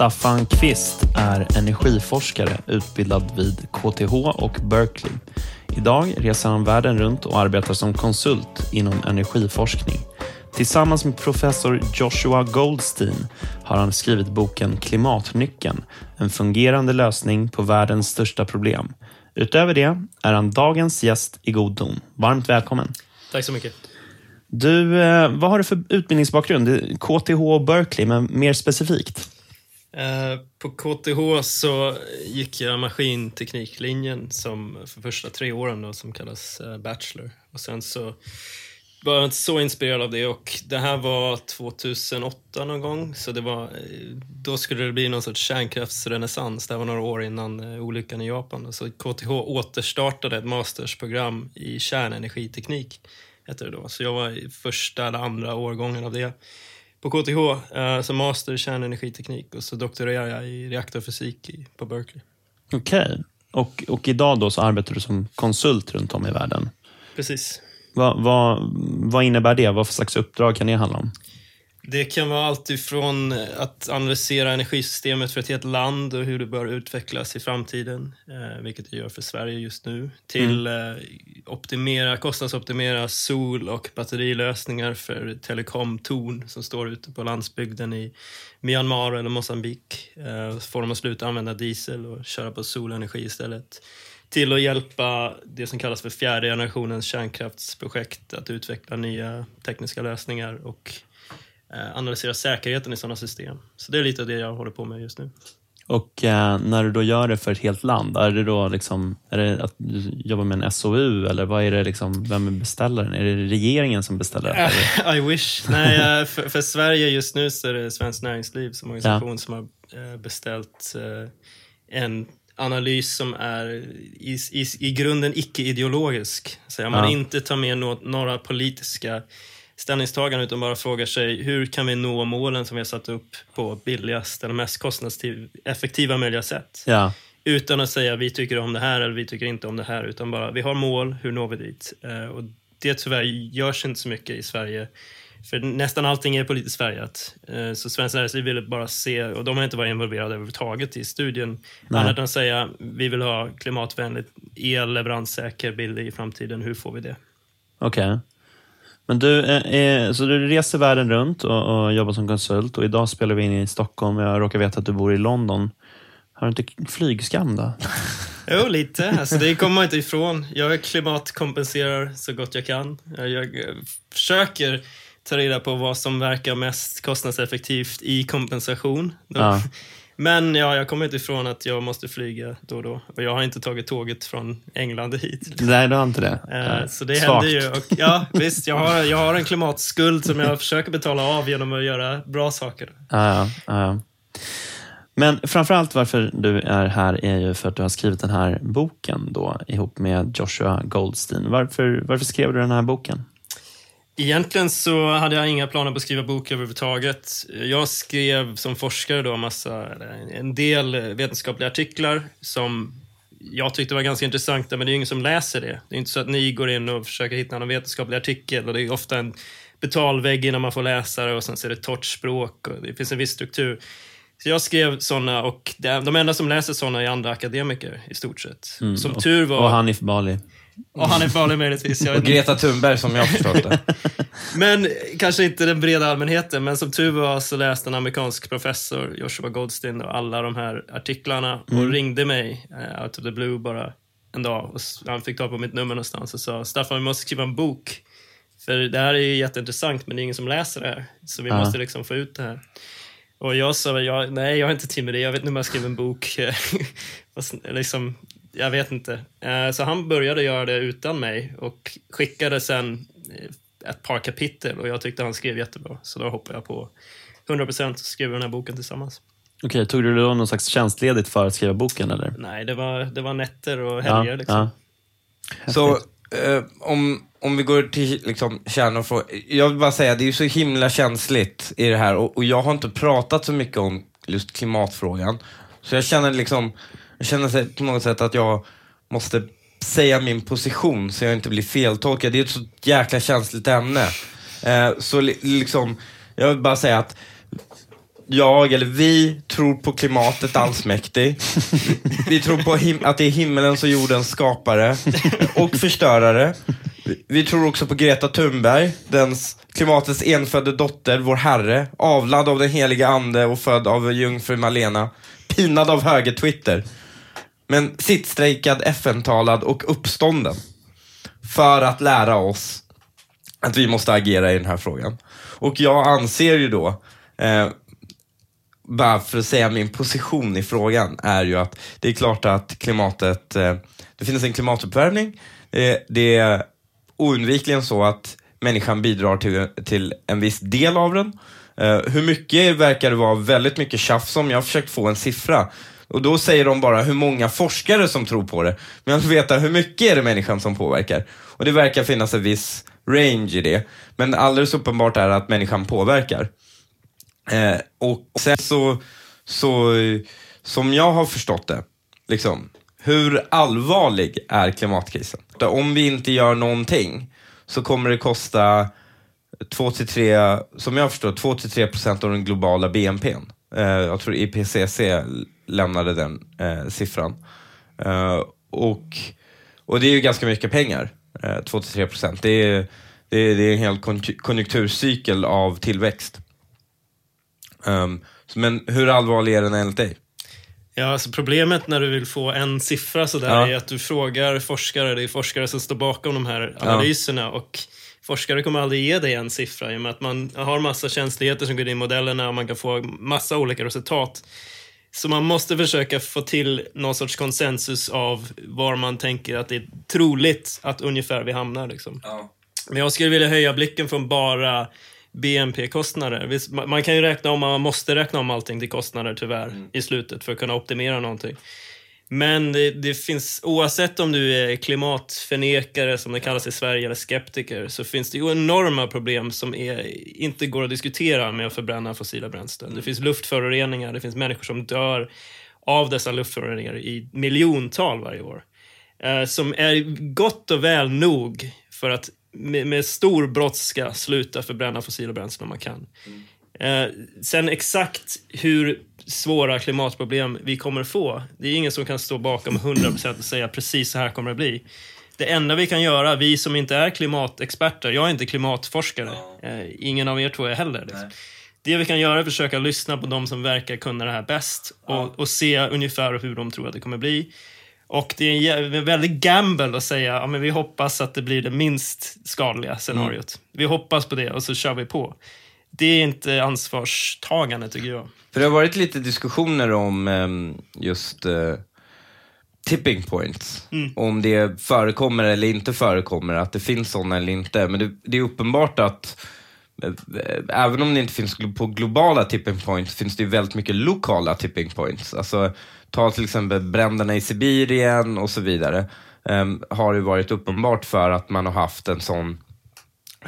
Staffan Kvist är energiforskare utbildad vid KTH och Berkeley. Idag reser han världen runt och arbetar som konsult inom energiforskning. Tillsammans med professor Joshua Goldstein har han skrivit boken Klimatnyckeln, en fungerande lösning på världens största problem. Utöver det är han dagens gäst i god ton. Varmt välkommen. Tack så mycket. Du, eh, vad har du för utbildningsbakgrund? KTH och Berkeley, men mer specifikt? Eh, på KTH så gick jag maskintekniklinjen som för första tre åren då, som kallas eh, Bachelor. Och sen så var jag inte så inspirerad av det och det här var 2008 någon gång så det var, eh, då skulle det bli någon sorts kärnkraftsrenässans. Det var några år innan olyckan i Japan. Så KTH återstartade ett mastersprogram i kärnenergiteknik. Heter det då. Så jag var i första eller andra årgången av det på KTH eh, som master i kärnenergiteknik och så doktorerade jag i reaktorfysik på Berkeley. Okej. Okay. Och, och idag då så arbetar du som konsult runt om i världen? Precis. Vad, vad, vad innebär det? Vad för slags uppdrag kan det handla om? Det kan vara allt ifrån att analysera energisystemet för ett helt land och hur det bör utvecklas i framtiden, eh, vilket det gör för Sverige just nu, till mm. eh, optimera, kostnadsoptimera sol och batterilösningar för telekomtorn som står ute på landsbygden i Myanmar eller Mosambik. Eh, får dem att sluta använda diesel och köra på solenergi istället till att hjälpa det som kallas för fjärde generationens kärnkraftsprojekt att utveckla nya tekniska lösningar och Eh, analysera säkerheten i sådana system. Så det är lite av det jag håller på med just nu. Och eh, när du då gör det för ett helt land, är det då liksom, är det att du jobbar med en SOU eller vad är det liksom, vem är beställaren? Är det regeringen som beställer det? I wish. Nej, eh, för, för, Sverige just nu så är det Svenskt Näringsliv som organisation ja. som har eh, beställt en analys som är i, i, i grunden icke-ideologisk. Om man ja. inte tar med no, några politiska ställningstagande utan bara frågar sig hur kan vi nå målen som vi har satt upp på billigast eller mest kostnadseffektiva möjliga sätt. Ja. Utan att säga vi tycker om det här eller vi tycker inte om det här utan bara vi har mål, hur når vi dit? Eh, och det tyvärr görs inte så mycket i Sverige. För nästan allting är politiskt färgat. Eh, så Svenskt Näringsliv ville bara se, och de har inte varit involverade överhuvudtaget i studien, Nej. annat än att säga vi vill ha klimatvänligt el, leveranssäker, billig i framtiden. Hur får vi det? Okej. Okay. Men du, eh, så du reser världen runt och, och, jobbar som konsult och idag spelar vi in i Stockholm. Jag råkar veta att du bor i London. Har du inte flygskam då? jo, lite. Alltså, det kommer man inte ifrån. Jag klimatkompenserar så gott jag kan. Jag, jag försöker ta reda på vad som verkar mest kostnadseffektivt i kompensation. Ja. Men ja, jag kommer inte ifrån att jag måste flyga då och då. Och jag har inte tagit tåget från England hit. Nej, du har inte det? Eh, så det Svagt. händer ju. Och, ja, visst. Jag har, jag har en klimatskuld som jag försöker betala av genom att göra bra saker. Ja, ja, Men framförallt varför du är här är ju för att du har skrivit den här boken då ihop med Joshua Goldstein. Varför, varför skrev du den här boken? Egentligen så hade jag inga planer på att skriva bok överhuvudtaget. Jag skrev som forskare då massa, en del vetenskapliga artiklar som jag tyckte var ganska intressanta, men det är ingen som läser det. Det är inte så att ni går in och försöker hitta någon vetenskaplig artikel och det är ofta en betalvägg innan man får läsa det och sen så är det torrt språk och det finns en viss struktur. Så jag skrev såna och de enda som läser såna är andra akademiker i stort sett. Mm, som tur var... Och Hanif Bali. Och han är farlig möjligtvis. och Greta Thunberg som jag har förstått det. men kanske inte den breda allmänheten, men som tur var så läste en amerikansk professor, Joshua Goldstein, och alla de här artiklarna och mm. ringde mig uh, out of the blue bara en dag. Och han fick ta på mitt nummer någonstans och sa Staffan, vi måste skriva en bok. För det här är ju jätteintressant, men det är ingen som läser det här. Så vi uh. måste liksom få ut det här. Och jag sa, jag, nej jag har inte tid med det, jag vet inte om jag skriver en bok. liksom, jag vet inte. Eh, så han började göra det utan mig och skickade sen eh, ett par kapitel och jag tyckte han skrev jättebra. Så då hoppade jag på 100% och skrev den här boken tillsammans. Okej, tog du då någon slags tjänstledigt för att skriva boken eller? Nej, det var, det var nätter och helger. Ja, liksom. ja. Så eh, om, om vi går till liksom, kärnan Jag vill bara säga, det är ju så himla känsligt i det här och, och jag har inte pratat så mycket om just klimatfrågan. Så jag känner liksom jag känner på något sätt att jag måste säga min position så jag inte blir feltolkad. Det är ett så jäkla känsligt ämne. Eh, så liksom, jag vill bara säga att jag, eller vi, tror på klimatet allsmäktig. Vi tror på att det är himmelens och jordens skapare och förstörare. Vi- tror också på Greta Thunberg, dens, klimatets enfödde dotter, vår Herre, avlad av den heliga ande och född av jungfru Malena, pinad av höger-Twitter. Men sittstrejkad, FN-talad och uppstånden. För att lära oss att vi måste agera i den här frågan. Och jag anser ju då, eh, bara för att säga min position i frågan, är ju att det är klart att klimatet, eh, det finns en klimatuppvärmning. Eh, det är oundvikligen så att människan bidrar till, till en viss del av den. Eh, hur mycket verkar det vara väldigt mycket tjafs om. Jag har försökt få en siffra. Och då säger de bara hur många forskare som tror på det. Men jag vill veta hur mycket är det människan som påverkar. Och det verkar finnas en viss range i det. Men alldeles uppenbart är att människan påverkar. Eh, och sen så, så, som jag har förstått det, liksom, hur allvarlig är klimatkrisen? Om vi inte gör någonting så kommer det kosta 2-3, som jag förstår, 2-3 procent av den globala BNPn. Eh, jag tror IPCC lämnade den eh, siffran. Eh, och, och det är ju ganska mycket pengar, eh, 2-3 procent. Det är, det, är, det är en hel konju- konjunkturcykel av tillväxt. Um, men hur allvarlig är den enligt dig? Ja, alltså problemet när du vill få en siffra sådär Ja. är att du frågar forskare, det är forskare som står bakom de här analyserna och forskare kommer aldrig ge dig en siffra i och med att man har massa känsligheter som går in i modellerna och man kan få massa olika resultat. Så man måste försöka få till någon sorts konsensus av var man tänker att det är troligt att ungefär vi hamnar. Liksom. Men jag skulle vilja höja blicken från bara BNP-kostnader. Man kan ju räkna om, man måste räkna om allting till kostnader tyvärr i slutet för att kunna optimera någonting. Men det, det finns, oavsett om du är klimatförnekare som det kallas i Sverige eller skeptiker, så finns det ju enorma problem som är, inte går att diskutera med att förbränna fossila bränslen. Det finns luftföroreningar, det finns människor som dör av dessa luftföroreningar i miljontal varje år. Eh, som är gott och väl nog för att med, med stor brådska sluta förbränna fossila bränslen om man kan. Eh, sen exakt hur svåra klimatproblem vi kommer få, det är ingen som kan stå bakom 100% och säga precis så här kommer det bli. Det enda vi kan göra, vi som inte är klimatexperter, jag är inte klimatforskare, eh, ingen av er två är heller. Liksom. Det vi kan göra är att försöka lyssna på de som verkar kunna det här bäst och, och se ungefär hur de tror att det kommer bli. Och det är en väldigt gamble att säga ja, men vi hoppas att det blir det minst skadliga scenariot. Vi hoppas på det och så kör vi på. Det är inte ansvarstagande tycker jag. För det har varit lite diskussioner om ehm, just eh, tipping points. Om det förekommer eller inte förekommer, att det finns sådana eller inte. Men det, det är uppenbart att eh, även om det inte finns på globala tipping points finns det ju väldigt mycket lokala tipping points. Alltså ta till exempel bränderna i Sibirien och så vidare. ehm, har det varit uppenbart för att man har haft en sån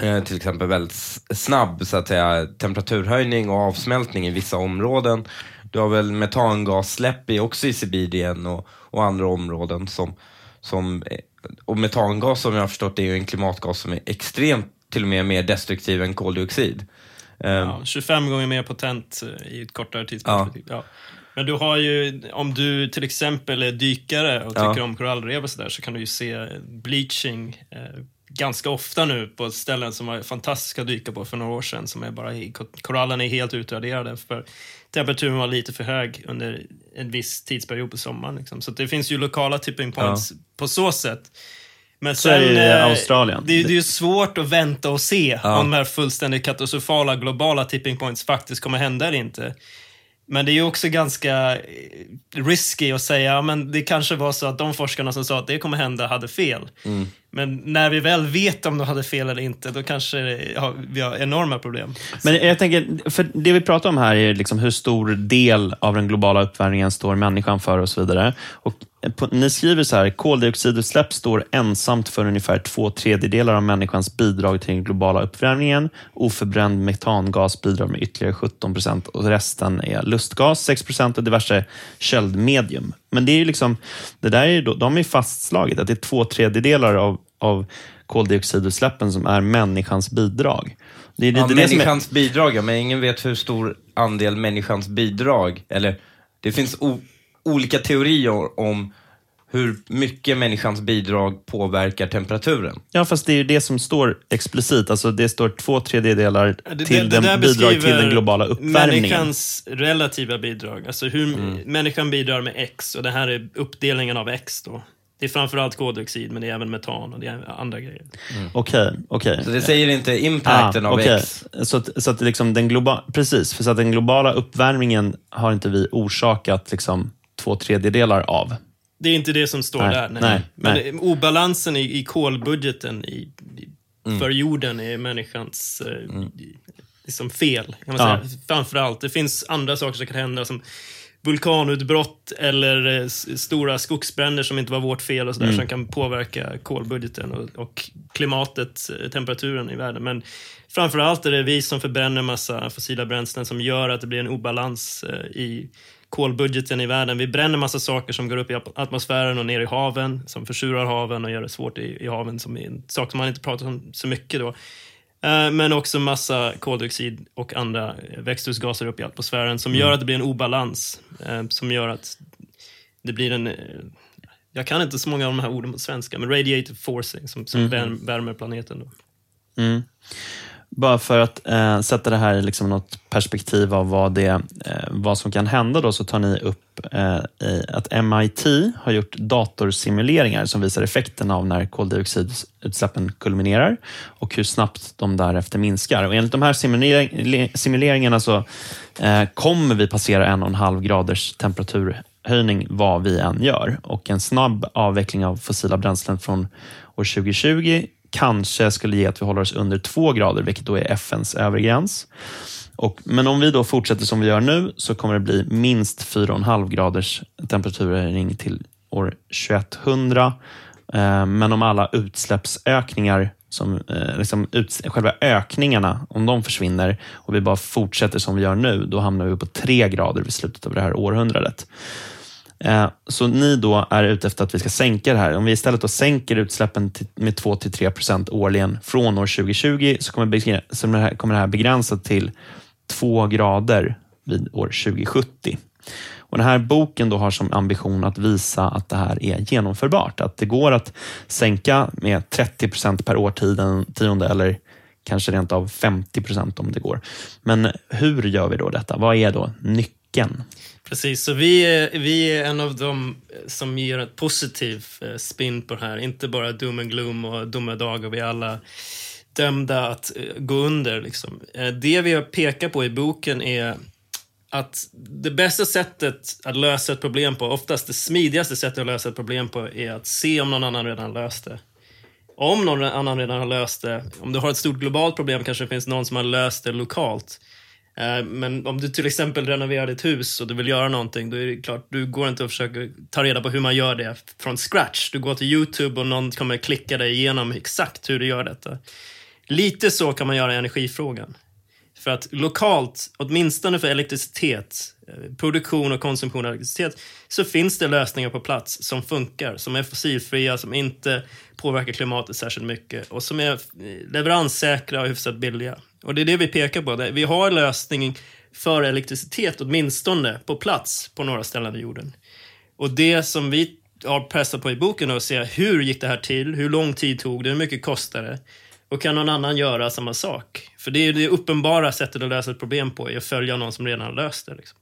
eh, till exempel väldigt snabb så att säga, temperaturhöjning och avsmältning i vissa områden. Du har väl metangassläpp i, också i Sibirien och, och andra områden. som, som eh, Och metangas som jag har förstått är ju en klimatgas som är extremt till och med mer destruktiv än koldioxid. Ehm, Ja, 25 gånger mer potent eh, i ett kortare tidsperspektiv. Ja. Men du har ju, om du till exempel är dykare och Ja. tycker om korallrev och sådär, så kan du ju se bleaching eh, ganska ofta nu på ställen som var fantastiska att dyka på för några år sedan. Som är bara, korallerna är helt utraderade för temperaturen var lite för hög under en viss tidsperiod på sommaren. Liksom. Så det finns ju lokala tipping points på så sätt. Men Så är det i eh, Australien. Det, det är ju svårt att vänta och se Ja. om de här fullständigt katastrofala globala tipping points faktiskt kommer hända eller inte. Men det är ju också ganska eh, risky att säga, ja, men det kanske var så att de forskarna som sa att det kommer hända hade fel. Mm. Men när vi väl vet om de hade fel eller inte, då kanske ja, vi har enorma problem. Men jag tänker, för det vi pratar om här är liksom hur stor del av den globala uppvärmningen står människan för och så vidare. Och på, ni skriver så här, koldioxidutsläpp står ensamt för ungefär två tredjedelar av människans bidrag till den globala uppvärmningen. Oförbränd metangas bidrar med ytterligare 17 procent och resten är lustgas, 6 procent och diverse köldmedium. Men det är ju liksom, det där är ju, de är fastslaget att det är två tredjedelar av, av koldioxidutsläppen som är människans bidrag. Det är Ja, lite det som är, människans bidrag, ja, men ingen vet hur stor andel människans bidrag, eller det finns olika teorier om hur mycket människans bidrag påverkar temperaturen. ja, fast det är ju det som står explicit. Alltså det står två tredjedelar Det- till det- det den bidrag till den globala uppvärmningen. Människans relativa bidrag. Alltså hur människan bidrar med X och det här är uppdelningen av X då. Det är framförallt koldioxid, men det är även metan och det är andra grejer. Okej, okej. Så det säger inte impacten av Ah, okej. X. Så att, så att liksom den globa, precis, för så att den globala uppvärmningen har inte vi orsakat liksom två tredjedelar av. Det är inte det som står Nej, där. Nej. nej, Men nej. obalansen i, i kolbudgeten i, Mm. för jorden är människans eh, liksom fel. Kan man Ja. säga. Framförallt. Det finns andra saker som kan hända som vulkanutbrott eller eh, stora skogsbränder som inte var vårt fel och sådär, Mm. som kan påverka kolbudgeten och, och klimatet, eh, temperaturen i världen. Men framförallt är det vi som förbränner massa fossila bränslen som gör att det blir en obalans eh, i kolbudgeten i världen. Vi bränner massa saker som går upp i atmosfären och ner i haven, som försurar haven och gör det svårt i, i haven, som är en sak som man inte pratar om så mycket då. Eh, Men också massa koldioxid och andra eh, växthusgaser upp i atmosfären som gör att det blir en obalans. eh, Som gör att det blir en... eh, Jag kan inte så många av de här orden på svenska, men radiative forcing som, som värm- värmer planeten. Då. Mm. Bara för att eh, sätta det här i liksom något perspektiv av vad, det, eh, vad som kan hända då, så tar ni upp eh, i att MIT har gjort datorsimuleringar som visar effekterna av när koldioxidutsläppen kulminerar och hur snabbt de därefter minskar. Och enligt de här simulering, simuleringarna så eh, kommer vi passera en och en halv graders temperaturhöjning vad vi än gör. Och en snabb avveckling av fossila bränslen från år 2020 kanske skulle ge att vi håller oss under två grader, vilket då är FNs övre gräns. Och, men om vi då fortsätter som vi gör nu så kommer det bli minst 4,5 graders temperaturhöjning till år 2100. Eh, men om alla utsläppsökningar, som, eh, liksom uts själva ökningarna, om de försvinner och vi bara fortsätter som vi gör nu, då hamnar vi på 3 grader vid slutet av det här århundradet. Eh, så ni då är ute efter att vi ska sänka det här. Om vi istället då sänker utsläppen med 2-3 procent årligen från år 2020 så kommer, det här, begränsa begränsat till 2 grader vid år 2070. Och Den här boken då har som ambition att visa att det här är genomförbart. Att det går att sänka med 30 procent per årtionde eller kanske rent av 50 procent om det går. Men hur gör vi då detta? Vad är då nyckeln? Precis, så vi är, vi är en av dem eh, som ger ett positiv eh, spin på det här. Inte bara doom and gloom och domedag dagar. vi är alla dömda att eh, gå under. Liksom. Det vi har pekat på i boken är att det bästa sättet att lösa ett problem på, oftast det smidigaste sättet att lösa ett problem på, är att se om någon annan redan löst det. Om någon annan redan har löst det, om du har ett stort globalt problem kanske det finns någon som har löst det lokalt. Eh, men om du till exempel renoverar ditt hus och du vill göra någonting, då är det klart, du går inte och försöker ta reda på hur man gör det från scratch. Du går till YouTube och någon kommer klicka dig igenom exakt hur du gör detta. Lite så kan man göra i energifrågan. För att lokalt, åtminstone för elektricitet, eh, produktion och konsumtion av elektricitet, så finns det lösningar på plats som funkar, som är fossilfria, som inte påverkar klimatet särskilt mycket och som är eh, leveranssäkra och hyfsat billiga. Och det är det vi pekar på. Vi har lösning för elektricitet åtminstone på plats på några ställen i jorden. Och det som vi har pressat på i boken är att se hur gick det här till, hur lång tid tog det, hur mycket kostade det? Och kan någon annan göra samma sak? För det är det uppenbara sättet att lösa ett problem på, är att följa någon som redan har löst det. Liksom.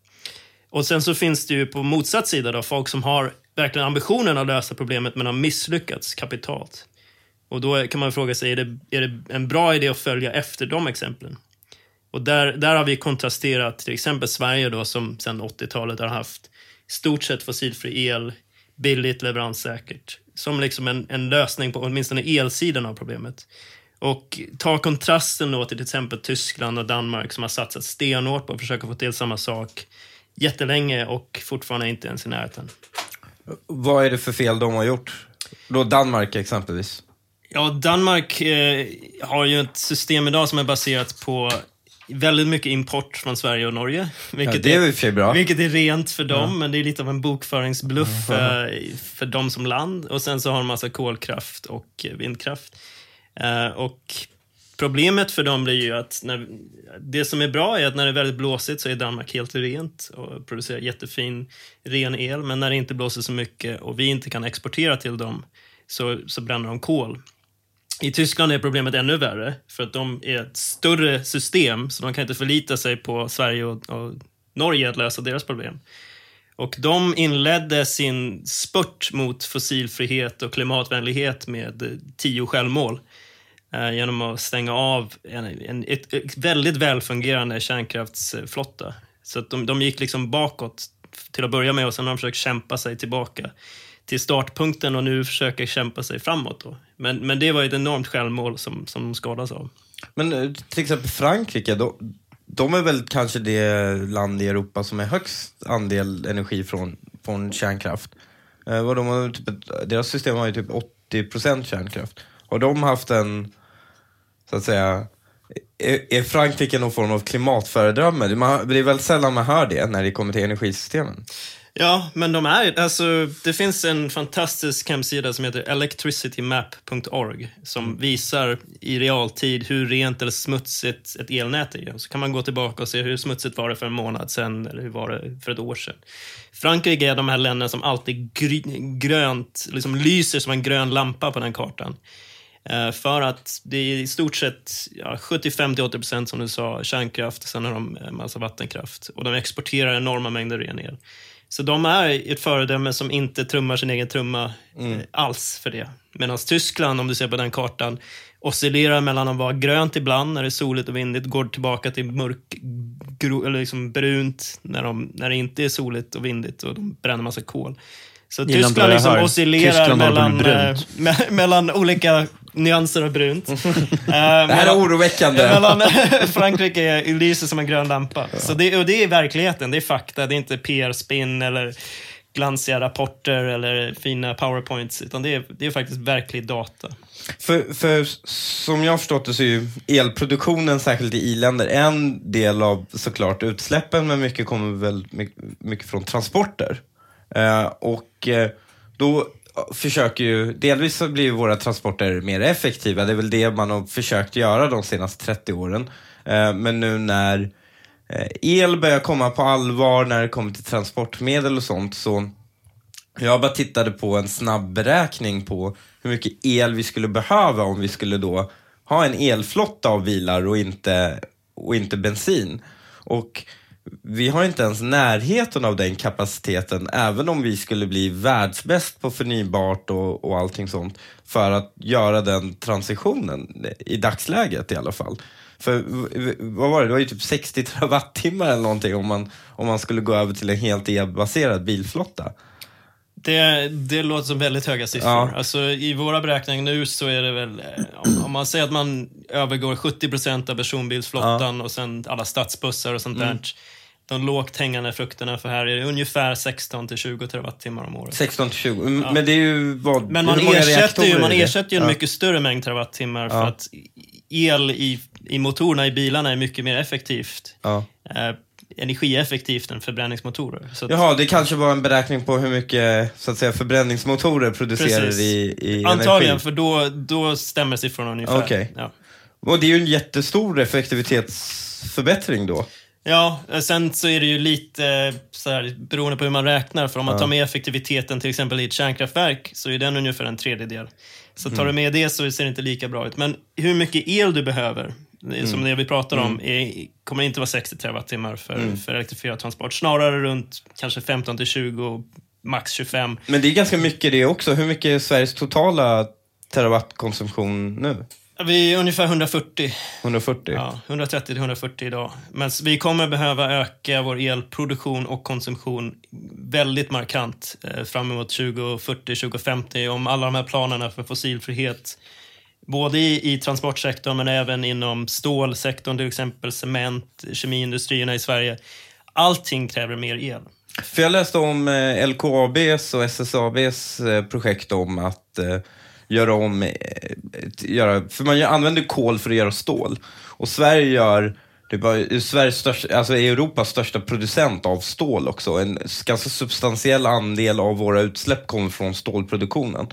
Och sen så finns det ju på motsatt sida då, folk som har verkligen ambitionen att lösa problemet men har misslyckats kapitalt. Och då kan man fråga sig, är det, är det en bra idé att följa efter de exemplen? Och där, där har vi kontrasterat till exempel Sverige då som sedan 80-talet har haft stort sett fossilfri el, billigt, leveranssäkert. Som liksom en, en lösning på åtminstone elsidan av problemet. Och ta kontrasten då till till exempel Tyskland och Danmark som har satsat stenhårt på att försöka få till samma sak jättelänge och fortfarande inte ens i närheten. Vad är det för fel de har gjort? Då Danmark exempelvis. Ja, Danmark eh, har ju ett system idag som är baserat på väldigt mycket import från Sverige och Norge. Ja, Vilket det är sig bra. Vilket är rent för dem, men det är lite av en bokföringsbluff eh, för dem som land. Och sen så har de massa kolkraft och vindkraft. Eh, och problemet för dem blir ju att när, det som är bra är att när det är väldigt blåsigt så är Danmark helt rent och producerar jättefin ren el. Men när det inte blåser så mycket och vi inte kan exportera till dem så, så bränner de kol. I Tyskland är problemet ännu värre, för att de är ett större system, så de kan inte förlita sig på Sverige och, och Norge att lösa deras problem. Och de inledde sin spurt mot fossilfrihet och klimatvänlighet med tio självmål eh, genom att stänga av en, en ett, ett, väldigt välfungerande kärnkraftsflotta. Så att de, de gick liksom bakåt till att börja med och sen har de försökt kämpa sig tillbaka till startpunkten och nu försöker kämpa sig framåt. Då. Men, men det var ett enormt självmål som, som de skadades av. Men eh, till exempel Frankrike, då, de är väl kanske det land i Europa som är högst andel energi från, från kärnkraft. Eh, vad de har, typ, deras system har ju typ 80% kärnkraft. Har de haft en, så att säga, är, är Frankrike någon form av klimatföredöme? Det är väldigt sällan man hör det när det kommer till energisystemen. Ja, men de är alltså, Det finns en fantastisk hemsida som heter electricitymap.org som mm. visar i realtid hur rent eller smutsigt ett elnät är. Så kan man gå tillbaka och se hur smutsigt var det för en månad sedan eller hur var det för ett år sedan. Frankrike är de här länderna som alltid gry, grönt, liksom lyser som en grön lampa på den kartan. Uh, för att det är i stort sett ja, 75-80% som du sa kärnkraft, sen har de massa vattenkraft. Och de exporterar enorma mängder ren el. Så de är ett föredöme som inte trummar sin egen trumma mm. eh, alls för det. Medan Tyskland, om du ser på den kartan, oscillerar mellan att vara grönt ibland när det är soligt och vindigt, går tillbaka till mörk, gro, eller liksom brunt när, de, när det inte är soligt och vindigt och de bränner massa kol. Så Tyskland liksom oscillerar Tyskland mellan, me mellan olika nyanser av brunt. uh, det här är oroväckande. mellan Frankrike lyser som en grön lampa. Ja. Så det, och det är verkligheten, det är fakta. Det är inte PR-spin eller glansiga rapporter eller fina powerpoints, utan det är, det är faktiskt verklig data. För, för som jag har förstått det så är ju elproduktionen, särskilt i i-länder, en del av såklart utsläppen, men mycket kommer väl mycket, från transporter. Uh, och uh, då försöker ju, delvis så blir våra transporter mer effektiva. Det är väl det man har försökt göra de senaste 30 åren. Eh, men nu när eh, el börjar komma på allvar, när det kommer till transportmedel och sånt, så jag bara tittade på en snabb beräkning på hur mycket el vi skulle behöva om vi skulle då ha en elflotta av bilar och inte, och inte bensin. Och vi har inte ens närheten av den kapaciteten, även om vi skulle bli världsbäst på förnybart och, och allting sånt, för att göra den transitionen, i dagsläget i alla fall. För vad var det, det var ju typ 60 terawattimmar eller någonting om man, om man skulle gå över till en helt elbaserad bilflotta. Det, det låter som väldigt höga siffror. Ja. Alltså, I våra beräkningar nu så är det väl, eh, om, om man säger att man övergår 70% av personbilsflottan ja. och sen alla stadsbussar och sånt mm. där. De lågt hängande frukterna för här är det ungefär 16 till 20 terawattimmar om året. 16 till 20, mm, ja. men det är ju vad, Men man ersätter ju, man ersätter ju en mycket större mängd terawattimmar för att el i, i motorerna i bilarna är mycket mer effektivt. Eh, energieffektivt än förbränningsmotorer. Så. Jaha, det kanske var en beräkning på hur mycket så att säga, förbränningsmotorer producerar Precis. i, i Antagligen, energi. för då, då stämmer siffrorna ungefär. Okay. Ja. Och det är ju en jättestor effektivitetsförbättring då. Ja, sen så är det ju lite så här, beroende på hur man räknar. För om man tar med effektiviteten till exempel i ett kärnkraftverk så är den ungefär en tredjedel. Så tar mm. du med det så ser det inte lika bra ut. Men hur mycket el du behöver, mm. som det vi pratar om, mm. är, kommer inte vara 60 terawattimmar för, mm. för elektrifierad transport. Snarare runt kanske 15 till 20, max 25. Men det är ganska mycket det också. Hur mycket är Sveriges totala terawattkonsumtion nu? Vi är ungefär 140. 140? Ja, 130 140 idag. Men vi kommer behöva öka vår elproduktion och konsumtion väldigt markant eh, fram emot 2040, 2050 om alla de här planerna för fossilfrihet både i, i transportsektorn men även inom stålsektorn, till exempel cement, kemiindustrierna i Sverige. Allting kräver mer el. För jag läste om eh, LKABs och SSABs eh, projekt om att eh, göra om, eh, göra, för man använder kol för att göra stål. Och Sverige gör det var Sveriges största, alltså Europas största producent av stål också. En ganska substantiell andel av våra utsläpp kommer från stålproduktionen.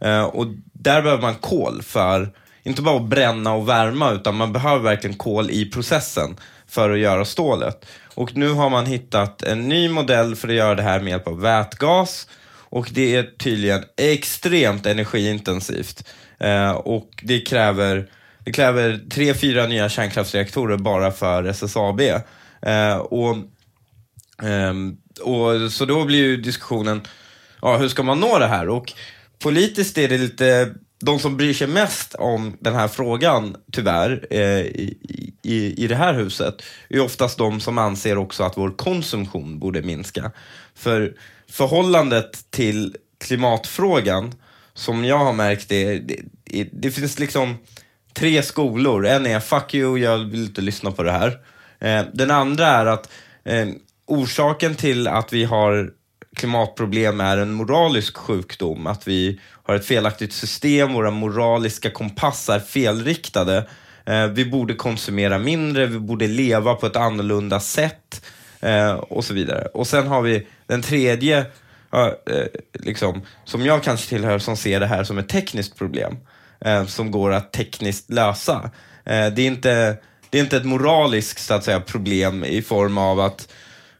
Eh, och där behöver man kol för inte bara att bränna och värma, utan man behöver verkligen kol i processen för att göra stålet. Och nu har man hittat en ny modell för att göra det här med hjälp av vätgas. Och det är tydligen extremt energiintensivt. Eh, och det kräver, det kräver tre, fyra nya kärnkraftsreaktorer bara för SSAB. Eh, och, eh, och, så då blir ju diskussionen, ja, hur ska man nå det här? Och politiskt är det lite de som bryr sig mest om den här frågan, tyvärr, eh, i, i, i det här huset, är oftast de som anser också att vår konsumtion borde minska. För förhållandet till klimatfrågan, som jag har märkt, det, det, det finns liksom tre skolor. En är fuck you, jag vill inte lyssna på det här. Eh, den andra är att eh, orsaken till att vi har klimatproblem är en moralisk sjukdom. Att vi har ett felaktigt system, våra moraliska kompassar är felriktade. Eh, vi borde konsumera mindre, vi borde leva på ett annorlunda sätt eh, och så vidare. Och sen har vi den tredje, eh, liksom, som jag kanske tillhör, som ser det här som ett tekniskt problem eh, som går att tekniskt lösa. Eh, det, är inte, det är inte ett moraliskt så att säga, problem i form av att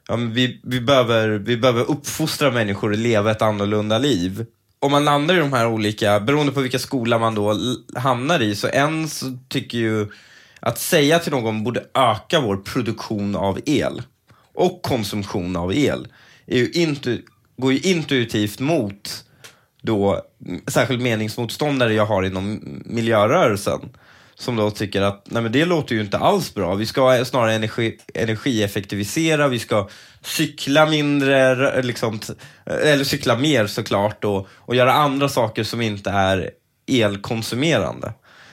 ja, vi, vi, behöver, vi behöver uppfostra människor att leva ett annorlunda liv om man landar i de här olika, beroende på vilka skola man då hamnar i, så en så tycker ju att säga till någon borde öka vår produktion av el och konsumtion av el är ju intu, går ju intuitivt mot då särskilt meningsmotståndare jag har inom miljörörelsen som då tycker att nej men det låter ju inte alls bra. Vi ska snarare energi, energieffektivisera, vi ska cykla mindre, liksom, eller cykla mer såklart och, och göra andra saker som inte är elkonsumerande.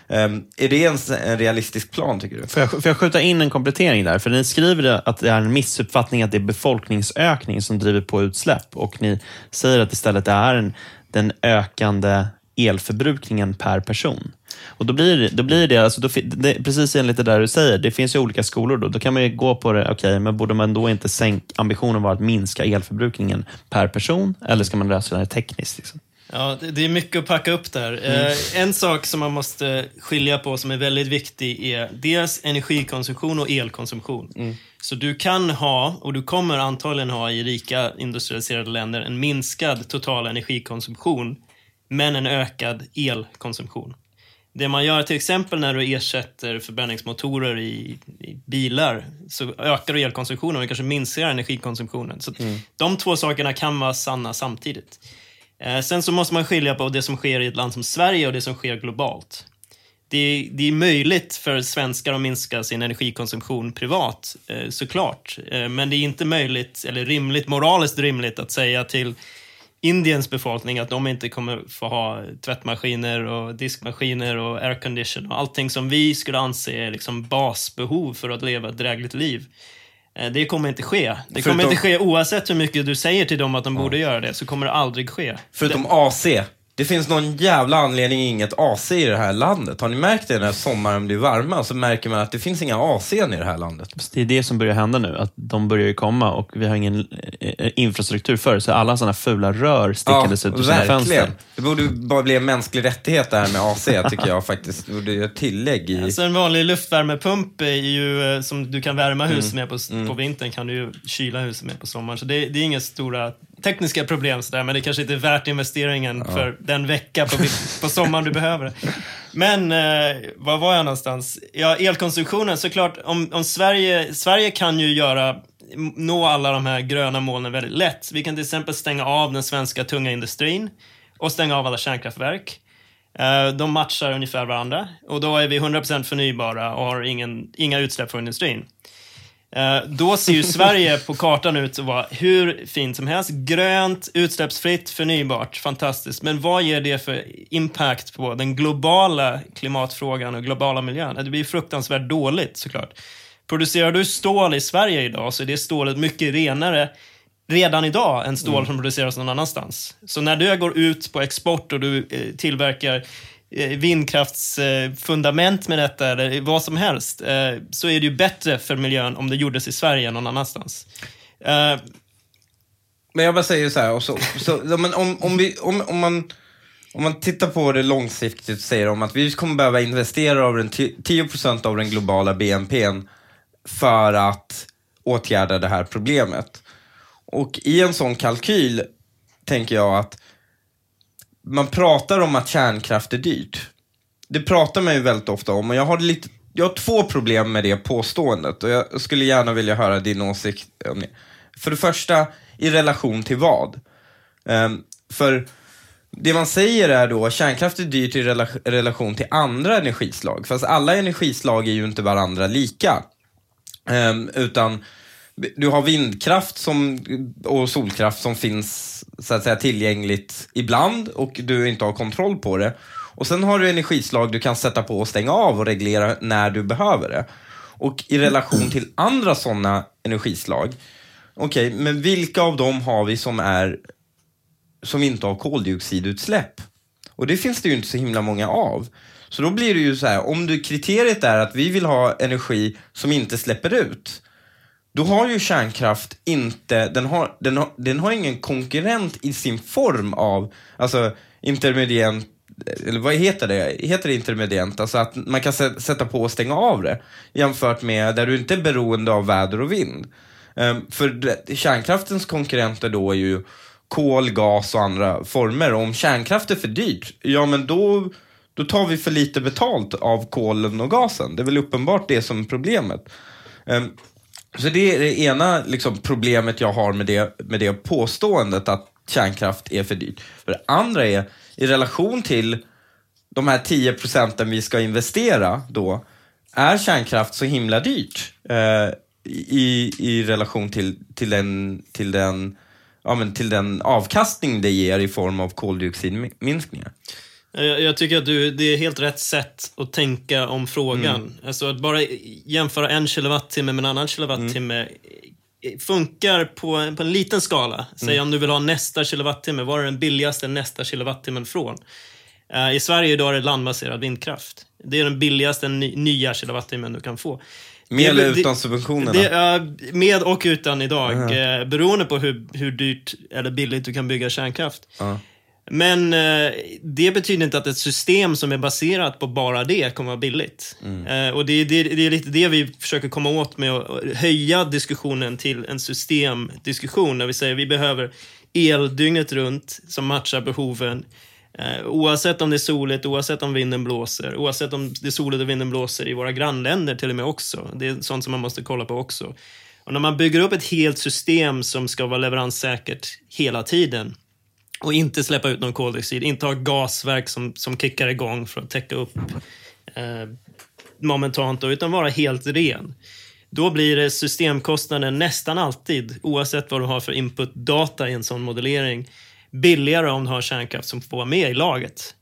Ehm, är det en, en, realistisk plan tycker du? Får jag, får jag skjuta in en komplettering där? För ni skriver att det är en missuppfattning att det är befolkningsökning som driver på utsläpp och ni säger att istället det är en, den ökande elförbrukningen per person. Och Då blir, då blir det, alltså då, det, precis enligt det där du säger, det finns ju olika skolor. Då, då kan man ju gå på det, okej, okay, men borde man då inte sänka, ambitionen vara att minska elförbrukningen per person, eller ska man lösa det tekniskt? Liksom? Ja, det är mycket att packa upp där. Mm. Eh, en sak som man måste skilja på som är väldigt viktig är dels energikonsumtion och elkonsumtion. Mm. Så du kan ha, och du kommer antagligen ha i rika industrialiserade länder, en minskad total energikonsumtion, men en ökad elkonsumtion. Det man gör till exempel när du ersätter förbränningsmotorer i, i bilar så ökar du elkonsumtionen och kanske minskar energikonsumtionen. Så mm. De två sakerna kan vara sanna samtidigt. Eh, sen så måste man skilja på det som sker i ett land som Sverige och det som sker globalt. Det, det är möjligt för svenskar att minska sin energikonsumtion privat, eh, såklart. Eh, men det är inte möjligt, eller rimligt, moraliskt rimligt att säga till Indiens befolkning att de inte kommer få ha tvättmaskiner och diskmaskiner och aircondition och allting som vi skulle anse är liksom basbehov för att leva ett drägligt liv. Eh, det kommer inte ske. Det Förutom... kommer inte ske oavsett hur mycket du säger till dem att de borde göra det, så kommer det aldrig ske. Förutom AC. Det finns någon jävla anledning inget AC i det här landet. Har ni märkt det när sommaren blir varma? Så märker man att det finns inga AC i det här landet. Det är det som börjar hända nu. Att de börjar komma och vi har ingen eh, eh, infrastruktur för Så alla sådana fula rör stickandes ja, ut ur sina fönster. Det borde bara bli en mänsklig rättighet det här med AC, tycker jag faktiskt. Det borde ett tillägg i... Alltså en vanlig luftvärmepump är ju, eh, som du kan värma huset mm. med på, mm. på vintern, kan du ju kyla huset med på sommaren. Så det, det är inga stora tekniska problem sådär, men det kanske inte är värt investeringen ja. för den vecka på, på sommaren du behöver Men, eh, var var jag någonstans? Ja, elkonsumtionen, såklart, om, om Sverige, Sverige kan ju göra nå alla de här gröna målen väldigt lätt. Vi kan till exempel stänga av den svenska tunga industrin och stänga av alla kärnkraftverk. Eh, de matchar ungefär varandra och då är vi 100% förnybara och har ingen, inga utsläpp från industrin. Eh, då ser ju Sverige på kartan ut att vara hur fint som helst. Grönt, utsläppsfritt, förnybart. Fantastiskt. Men vad ger det för impact på den globala klimatfrågan och globala miljön? Det blir fruktansvärt dåligt såklart. Producerar du stål i Sverige idag så är det stålet mycket renare redan idag än stål mm. som produceras någon annanstans. Så när du går ut på export och du eh, tillverkar Eh, vindkraftsfundament med detta eller vad som helst, eh, så är det ju bättre för miljön om det gjordes i Sverige än någon annanstans. Eh, men jag bara säger så här, och så, så, men om, om, vi, om, om man om man tittar på det långsiktigt säger de att vi kommer behöva investera av den 10% av den globala BNPn för att åtgärda det här problemet. Och i en sån kalkyl tänker jag att man pratar om att kärnkraft är dyrt. Det pratar man ju väldigt ofta om och jag har, lite, jag har två problem med det påståendet och jag skulle gärna vilja höra din åsikt om det. För det första, i relation till vad? Um, för det man säger är då kärnkraft är dyrt i rela relation till andra energislag. Fast alla energislag är ju inte varandra lika. Um, utan du har vindkraft som, och solkraft som finns så att säga, tillgängligt ibland och du inte har kontroll på det. Och sen har du energislag du kan sätta på och stänga av och reglera när du behöver det. Och i relation till andra sådana energislag, okej, okay, men vilka av dem har vi som är som inte har koldioxidutsläpp? Och det finns det ju inte så himla många av. Så då blir det ju så här, om du, kriteriet är att vi vill ha energi som inte släpper ut, då har ju kärnkraft inte, den har, den har, den har ingen konkurrent i sin form av, alltså intermediant, eller vad heter det? Heter det intermediant? Alltså att man kan sätta på och stänga av det jämfört med där du inte är beroende av väder och vind. Ehm, för kärnkraftens konkurrenter då är ju kol, gas och andra former. Och om kärnkraft är för dyrt, ja men då, då tar vi för lite betalt av kolen och gasen. Det är väl uppenbart det som är problemet. Ehm, så det är det ena liksom, problemet jag har med det, med det påståendet att kärnkraft är för dyrt. För det andra är, i relation till de här 10 procenten vi ska investera då, är kärnkraft så himla dyrt eh, i, i relation till, till, den, till, den, ja, men till den avkastning det ger i form av koldioxidminskningar? Jag, jag tycker att du, det är helt rätt sätt att tänka om frågan. Mm. Alltså att bara jämföra en kilowattimme med en annan kilowattimme mm. funkar på en, på en liten skala. Säg mm. om du vill ha nästa kilowattimme, var är den billigaste nästa kilowattimmen från? Uh, I Sverige idag är det landbaserad vindkraft. Det är den billigaste ny, nya kilowattimmen du kan få. Med eller utan subventionerna? Det, uh, med och utan idag, uh -huh. uh, beroende på hur, hur dyrt eller billigt du kan bygga kärnkraft. -huh. Men eh, det betyder inte att ett system som är baserat på bara det kommer att vara billigt. Mm. Eh, och det, det, det, är lite det vi försöker komma åt med att höja diskussionen till en systemdiskussion. Där vi säger att vi behöver el dygnet runt som matchar behoven. Eh, oavsett om det är soligt, oavsett om vinden blåser, oavsett om det är soligt och vinden blåser i våra grannländer till och med också. Det är sånt som man måste kolla på också. Och när man bygger upp ett helt system som ska vara leveranssäkert hela tiden och inte släppa ut någon koldioxid, inte ha gasverk som, som kickar igång för att täcka upp eh, momentant, då, utan vara helt ren. Då blir det systemkostnaden nästan alltid, oavsett vad du har för inputdata i en sån modellering, billigare om du har kärnkraft som får vara med i laget.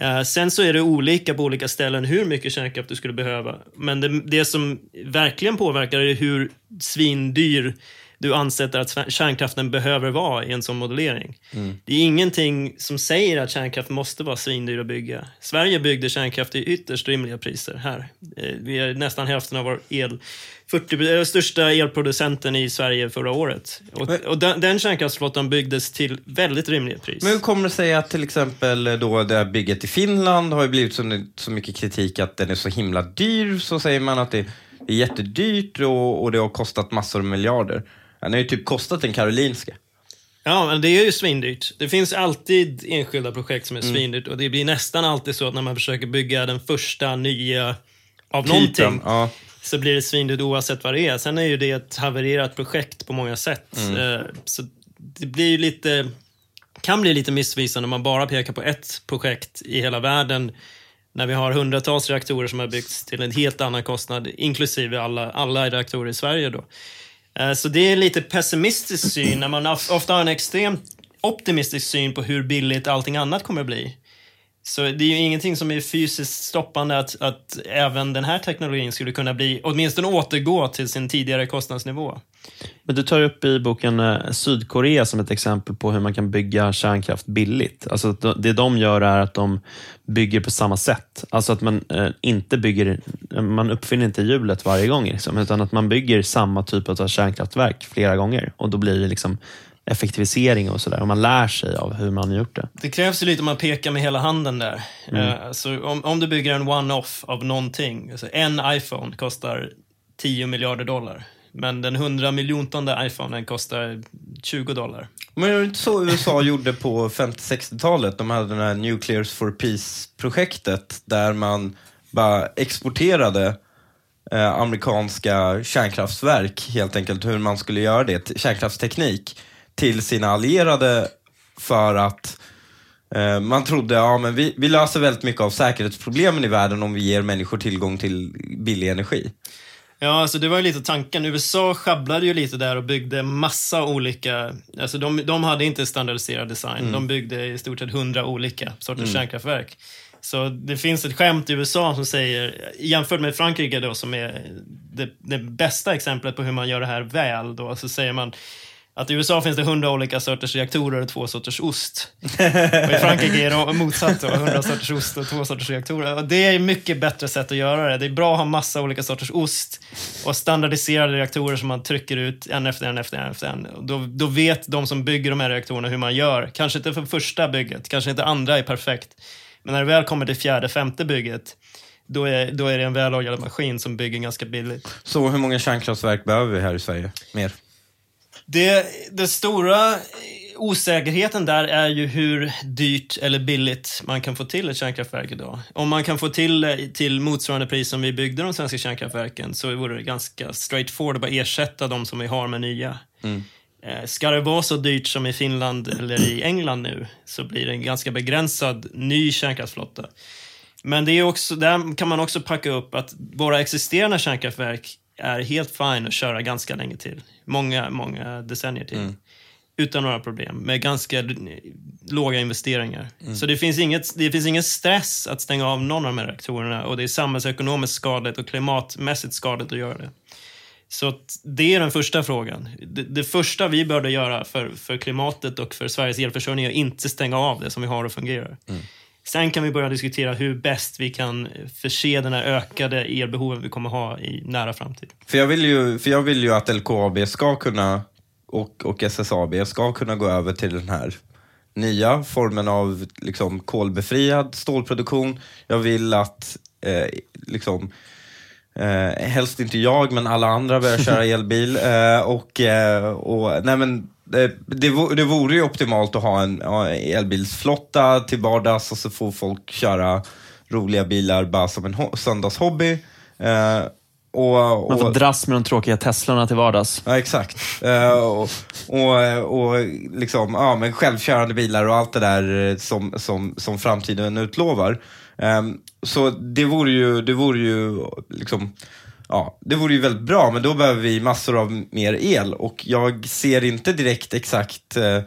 Eh, sen så är det olika på olika ställen hur mycket kärnkraft du skulle behöva. Men det, det som verkligen påverkar är hur svindyr du ansätter att kärnkraften behöver vara i en sån modellering. Mm. Det är ingenting som säger att kärnkraft måste vara svindyr att bygga. Sverige byggde kärnkraft i ytterst rimliga priser här. Eh, vi är nästan hälften av vår el 40, största elproducenten i Sverige förra året. Och, och den, den kärnkraftsflottan byggdes till väldigt rimliga pris. Men hur kommer det sig att till exempel då det här bygget i Finland har blivit så, så mycket kritik att den är så himla dyr? Så säger man att det är jättedyrt och, och det har kostat massor av miljarder. Den har ju typ kostat en Karolinska. Ja, men det är ju svindyrt. Det finns alltid enskilda projekt som är mm. svindyrt och det blir nästan alltid så att när man försöker bygga den första nya av Typen, någonting ja. så blir det svindyrt oavsett vad det är. Sen är ju det ett havererat projekt på många sätt. Mm. Eh, så det blir ju lite, kan bli lite missvisande om man bara pekar på ett projekt i hela världen när vi har hundratals reaktorer som har byggts till en helt annan kostnad, inklusive alla, alla reaktorer i Sverige. Då. Eh, så det är en lite pessimistisk syn när man ofta har en extremt optimistisk syn på hur billigt allting annat kommer att bli. Så det är ju ingenting som är fysiskt stoppande att, att även den här teknologin skulle kunna bli, åtminstone återgå till sin tidigare kostnadsnivå. Men du tar upp i boken eh, Sydkorea som ett exempel på hur man kan bygga kärnkraft billigt. Alltså det de gör är att de bygger på samma sätt. Alltså att man eh, inte bygger, man uppfinner inte hjulet varje gång, liksom, utan att man bygger samma typ av kärnkraftverk flera gånger och då blir det liksom effektivisering och sådär. Och man lär sig av hur man gjort det. Det krävs ju lite om man pekar med hela handen där. Mm. så om, om du bygger en one-off av någonting, alltså en iPhone kostar 10 miljarder dollar. Men den 100 miljontonde iPhonen kostar 20 dollar. Men är det inte så USA gjorde på 50-60-talet? De hade det här Nuclears for Peace-projektet där man bara exporterade eh, amerikanska kärnkraftverk, helt enkelt hur man skulle göra det, kärnkraftsteknik, till sina allierade för att eh, man trodde ja, men vi, vi löser väldigt mycket av säkerhetsproblemen i världen om vi ger människor tillgång till billig energi. Ja, alltså det var ju lite tanken. USA sjabblade ju lite där och byggde massa olika... Alltså de, de hade inte standardiserad design. Mm. De byggde i stort sett hundra olika sorters mm. kärnkraftverk. Så det finns ett skämt i USA som säger, jämfört med Frankrike då som är det, det bästa exemplet på hur man gör det här väl, då, så säger man att i USA finns det hundra olika sorters reaktorer och två sorters ost. Och I Frankrike är det motsatt, hundra sorters ost och två sorters reaktorer. Och det är mycket bättre sätt att göra det. Det är bra att ha massa olika sorters ost och standardiserade reaktorer som man trycker ut en efter en efter en. Efter en. Då, då vet de som bygger de här reaktorerna hur man gör. Kanske inte för första bygget, kanske inte andra är perfekt. Men när det väl kommer till fjärde, femte bygget, då är, då är det en väloljad maskin som bygger ganska billigt. Så hur många kärnkraftverk behöver vi här i Sverige? Mer? Det, det stora osäkerheten där är ju hur dyrt eller billigt man kan få till ett kärnkraftverk idag. Om man kan få till till motsvarande pris som vi byggde de svenska kärnkraftverken så vore det ganska straightforward att bara ersätta de som vi har med nya. Mm. Eh, ska det vara så dyrt som i Finland eller i England nu så blir det en ganska begränsad ny kärnkraftsflotta. Men det är också, där kan man också packa upp att våra existerande kärnkraftverk är helt fine att köra ganska länge till. Många, många decennier till. Mm. Utan några problem, med ganska låga investeringar. Mm. Så det finns, inget, det finns ingen stress att stänga av någon av de här reaktorerna och det är samhällsekonomiskt skadligt och klimatmässigt skadligt att göra det. Så det är den första frågan. Det, det, första vi började göra för, för klimatet och för Sveriges elförsörjning är att inte stänga av det som vi har och fungerar. Mm. Sen kan vi börja diskutera hur bäst vi kan förse den här ökade elbehoven vi kommer ha i nära framtid. För jag vill ju, för jag vill ju att LKAB ska kunna, och, och SSAB ska kunna gå över till den här nya formen av liksom, kolbefriad stålproduktion. Jag vill att eh, liksom, Eh, helst inte jag, men alla andra börjar köra elbil. Eh, och, eh, och, nej men, det, det, det vore ju optimalt att ha en elbilsflotta till vardags och så får folk köra roliga bilar bara som en söndagshobby. Eh, och, och, Man får dras med de tråkiga Teslorna till vardags. Ja, exakt. Uh, och, och, och liksom, ja, men självkörande bilar och allt det där som, som, som framtiden utlovar. Um, så det vore ju, det vore ju liksom, ja, det vore ju väldigt bra, men då behöver vi massor av mer el och jag ser inte direkt exakt eh,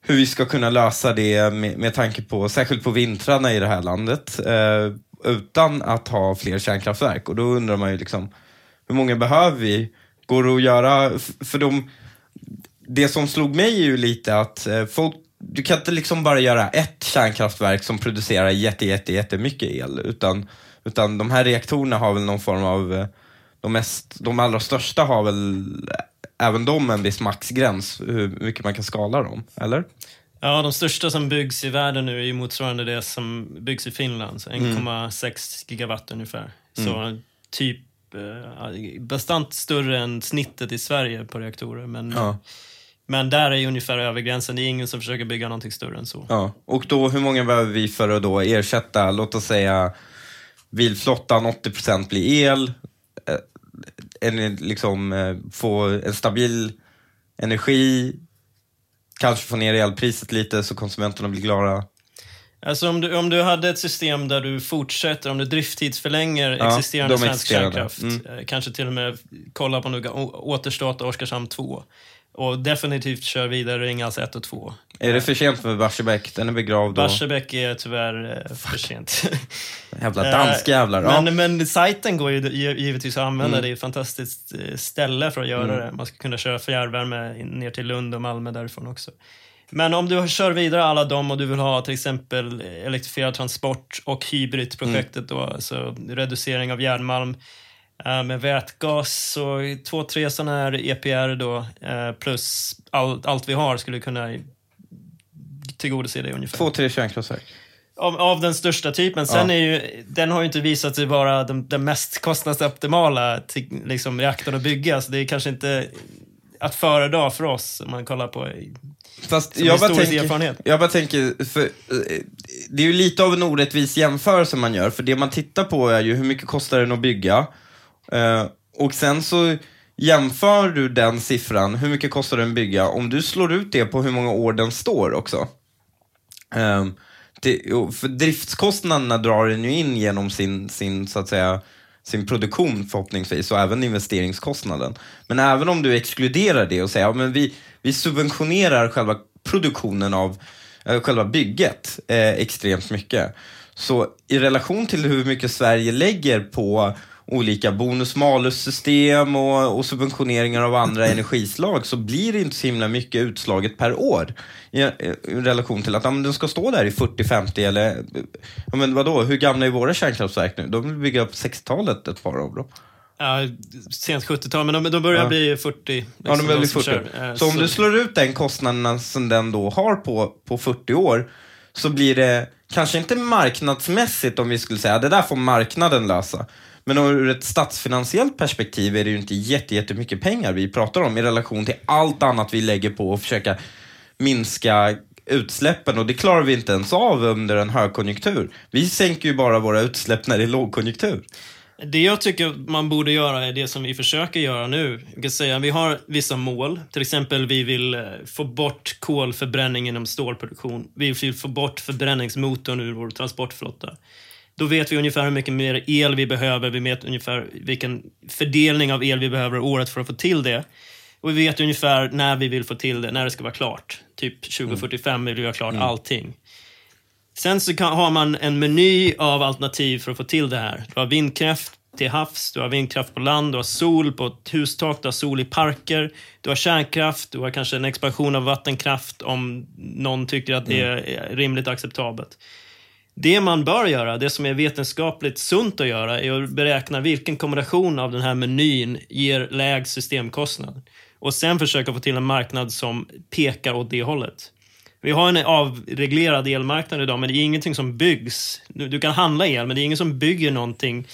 hur vi ska kunna lösa det med, med tanke på, särskilt på vintrarna i det här landet, eh, utan att ha fler kärnkraftverk. Och då undrar man ju liksom, hur många behöver vi? Går det att göra, för de, det som slog mig är ju lite att eh, folk du kan inte liksom bara göra ett kärnkraftverk som producerar jätte, jätte, jättemycket el, utan, utan de här reaktorerna har väl någon form av, eh, de, mest, de allra största har väl även de en viss maxgräns, hur mycket man kan skala dem, eller? Ja, de största som byggs i världen nu är motsvarande det som byggs i Finland, 1,6 mm. gigawatt ungefär. Så mm. typ eh, bastant större än snittet i Sverige på reaktorer. Men ja. Men där är ungefär övergränsen. Det är ingen som försöker bygga någonting större än så. Ja. Och då, hur många behöver vi för att då ersätta, låt oss säga, bilflottan 80% blir el, eh, en, liksom, eh, få en stabil energi, kanske få ner elpriset lite så konsumenterna blir glada. Alltså om du, om du hade ett system där du fortsätter, om du drifttidsförlänger ja, existerande svensk kärnkraft, mm. Eh, kanske till och med kolla på nu, återstarta Oskarshamn 2 och definitivt kör vidare Ringhals 1 och 2. Är det för sent för Barsebäck? Den är begravd då? Barsebäck är tyvärr eh, för sent. Jävla danskjävlar. Ja. Men, men sajten går ju givetvis att använda. Mm. Det är ett fantastiskt eh, ställe för att göra mm. det. Man ska kunna köra fjärrvärme ner till Lund och Malmö därifrån också. Men om du kör vidare alla dem och du vill ha till exempel elektrifierad transport och hybridprojektet mm. då, alltså reducering av järnmalm Eh, med vätgas och två, tre sådana här EPR då, eh, plus all, allt vi har skulle kunna tillgodose det ungefär. Två, tre kärnkraftverk. Av, av den största typen. Sen Ja. är ju, den har ju inte visat sig vara den, den mest kostnadsoptimala till, liksom, reaktorn att bygga, så det är kanske inte att föredra för oss om man kollar på Fast jag bara, tänker, erfarenhet. jag bara tänker, för, eh, det är ju lite av en orättvis jämförelse man gör, för det man tittar på är ju hur mycket kostar den att bygga? Eh, och sen så jämför du den siffran, hur mycket kostar den att bygga, om du slår ut det på hur många år den står också. Eh, till, för driftskostnaderna drar den ju in genom sin, sin så att säga, sin produktion förhoppningsvis och även investeringskostnaden. Men även om du exkluderar det och säger att ja, vi, vi subventionerar själva produktionen av eh, själva bygget eh, extremt mycket. Så i relation till hur mycket Sverige lägger på olika bonus-malus-system och, och subventioneringar av andra energislag så blir det inte så himla mycket utslaget per år i, i relation till att ja, den ska stå där i 40-50 eller ja, men vadå, hur gamla är våra kärnkraftverk nu? De vill bygga på 60-talet, ett par av dem. ja, sent 70-tal, men de, de börjar Ja. bli 40. Liksom, Ja, de börjar bli som 40. kör. Eh, Så om du slår ut den kostnaden som den då har på, på 40 år, så blir det kanske inte marknadsmässigt om vi skulle säga det där får marknaden lösa. Men ur ett statsfinansiellt perspektiv är det ju inte jätte- jättemycket pengar vi pratar om i relation till allt annat vi lägger på att försöka minska utsläppen och det klarar vi inte ens av under en högkonjunktur. Vi sänker ju bara våra utsläpp när det är lågkonjunktur. Det jag tycker man borde göra är det som vi försöker göra nu. Jag kan säga, vi har vissa mål. Till exempel vi vill eh, få bort kolförbränning inom stålproduktion. Vi vill få bort förbränningsmotorn ur vår transportflotta. Då vet vi ungefär hur mycket mer el vi behöver. Vi vet ungefär vilken fördelning av el vi behöver året för att få till det. Och vi vet ungefär när vi vill få till det, när det ska vara klart. Typ 2045 vill vi ha klart allting. Sen så kan, har man en meny av alternativ för att få till det här. Du har vindkraft till havs, du har vindkraft på land, du har sol på ett hustak, du har sol i parker, du har kärnkraft, du har kanske en expansion av vattenkraft om någon tycker att det är rimligt acceptabelt. Det man bör göra, det som är vetenskapligt sunt att göra, är att beräkna vilken kombination av den här menyn ger lägst systemkostnad. Och sen försöka få till en marknad som pekar åt det hållet. Vi har en avreglerad elmarknad idag, men det är ingenting som byggs. Du, kan handla el, men det är ingen som bygger någonting.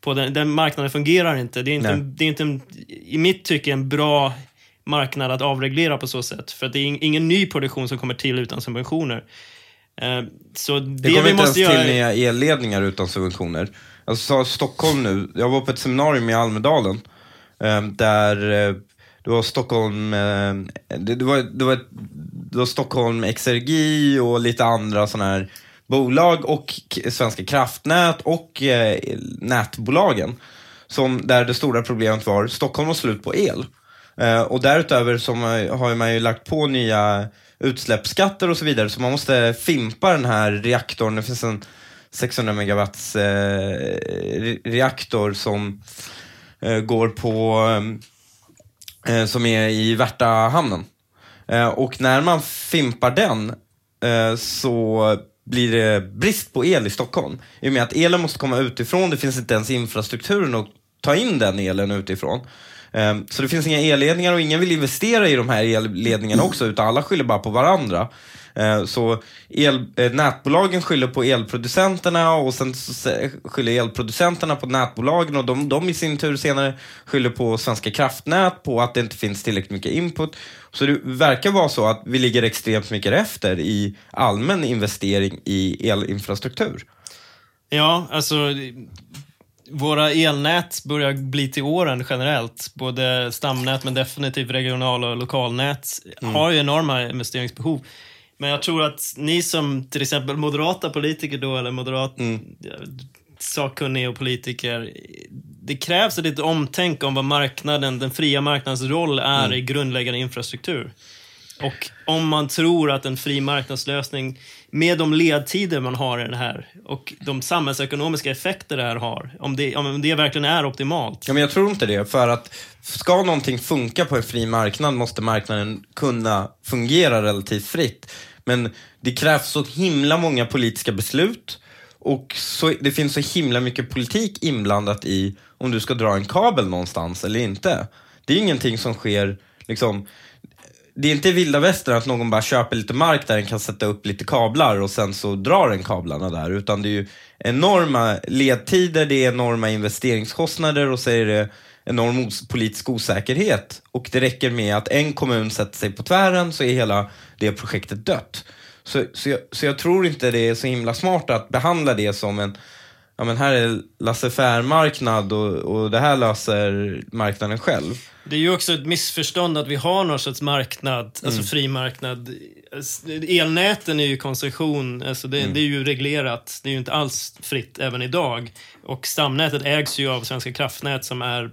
På den, den marknaden fungerar inte. Det är inte, en, det är inte en, i mitt tycke en bra marknad att avreglera på så sätt. För att det är ing- ingen ny produktion som kommer till utan subventioner. Eh, Så det, Det kommer vi inte måste ens göra... till nya elledningar utan subventioner. Sa Stockholm nu, jag var på ett seminarium i Almedalen eh, där eh, det var Stockholm, det, var, det, var det var Stockholm Exergi och lite andra sådana här bolag och Svenska kraftnät och nätbolagen. Som, där det stora problemet var, Stockholm var slut på el. Och därutöver så har har man ju lagt på nya utsläppsskatter och så vidare, så man måste fimpa den här reaktorn. Det finns en 600 megawatts eh, reaktor som eh, går på, eh, eh som är i Värtahamnen. Eh, och när man fimpar den eh, så blir det brist på el i Stockholm. I och med att elen måste komma utifrån, det finns inte ens infrastrukturen att ta in den elen utifrån. Ehm, så det finns inga elledningar och ingen vill investera i de här elledningarna också, utan alla skyller bara på varandra. Ehm, så el, eh, nätbolagen skyller på elproducenterna och sen skyller elproducenterna på nätbolagen och de, de i sin tur senare skyller på Svenska kraftnät på att det inte finns tillräckligt mycket input. Så det verkar vara så att vi ligger extremt mycket efter i allmän investering i elinfrastruktur. Ja, alltså våra elnät börjar bli till åren generellt. Både stamnät men definitivt regional och lokalnät har ju enorma investeringsbehov. Men jag tror att ni som till exempel moderata politiker då, eller moderat ja, sakkunniga och politiker, det krävs ett litet omtänk om vad marknaden, den fria marknadens roll är i grundläggande infrastruktur. Och om man tror att en fri marknadslösning med de ledtider man har i det här och de samhällsekonomiska effekter det här har, om det, om det verkligen är optimalt. Ja, men jag tror inte det, för att ska någonting funka på en fri marknad måste marknaden kunna fungera relativt fritt. Men det krävs så himla många politiska beslut och så, det finns så himla mycket politik inblandat i om du ska dra en kabel någonstans eller inte. Det är ingenting som sker liksom det är inte vilda västern att någon bara köper lite mark där den kan sätta upp lite kablar och sen så drar den kablarna där. Utan det är ju enorma ledtider, det är enorma investeringskostnader och så är det enorm politisk osäkerhet. Och det räcker med att en kommun sätter sig på tvären så är hela det projektet dött. Så, så, jag, så jag tror inte det är så himla smart att behandla det som en ja men här är laissez-faire-marknad och, och det här löser marknaden själv. Det är ju också ett missförstånd att vi har någon sorts marknad, alltså mm. fri marknad. Elnäten är ju koncession, alltså det, mm. det, är ju reglerat. Det är ju inte alls fritt även idag. Och stamnätet ägs ju av Svenska kraftnät som är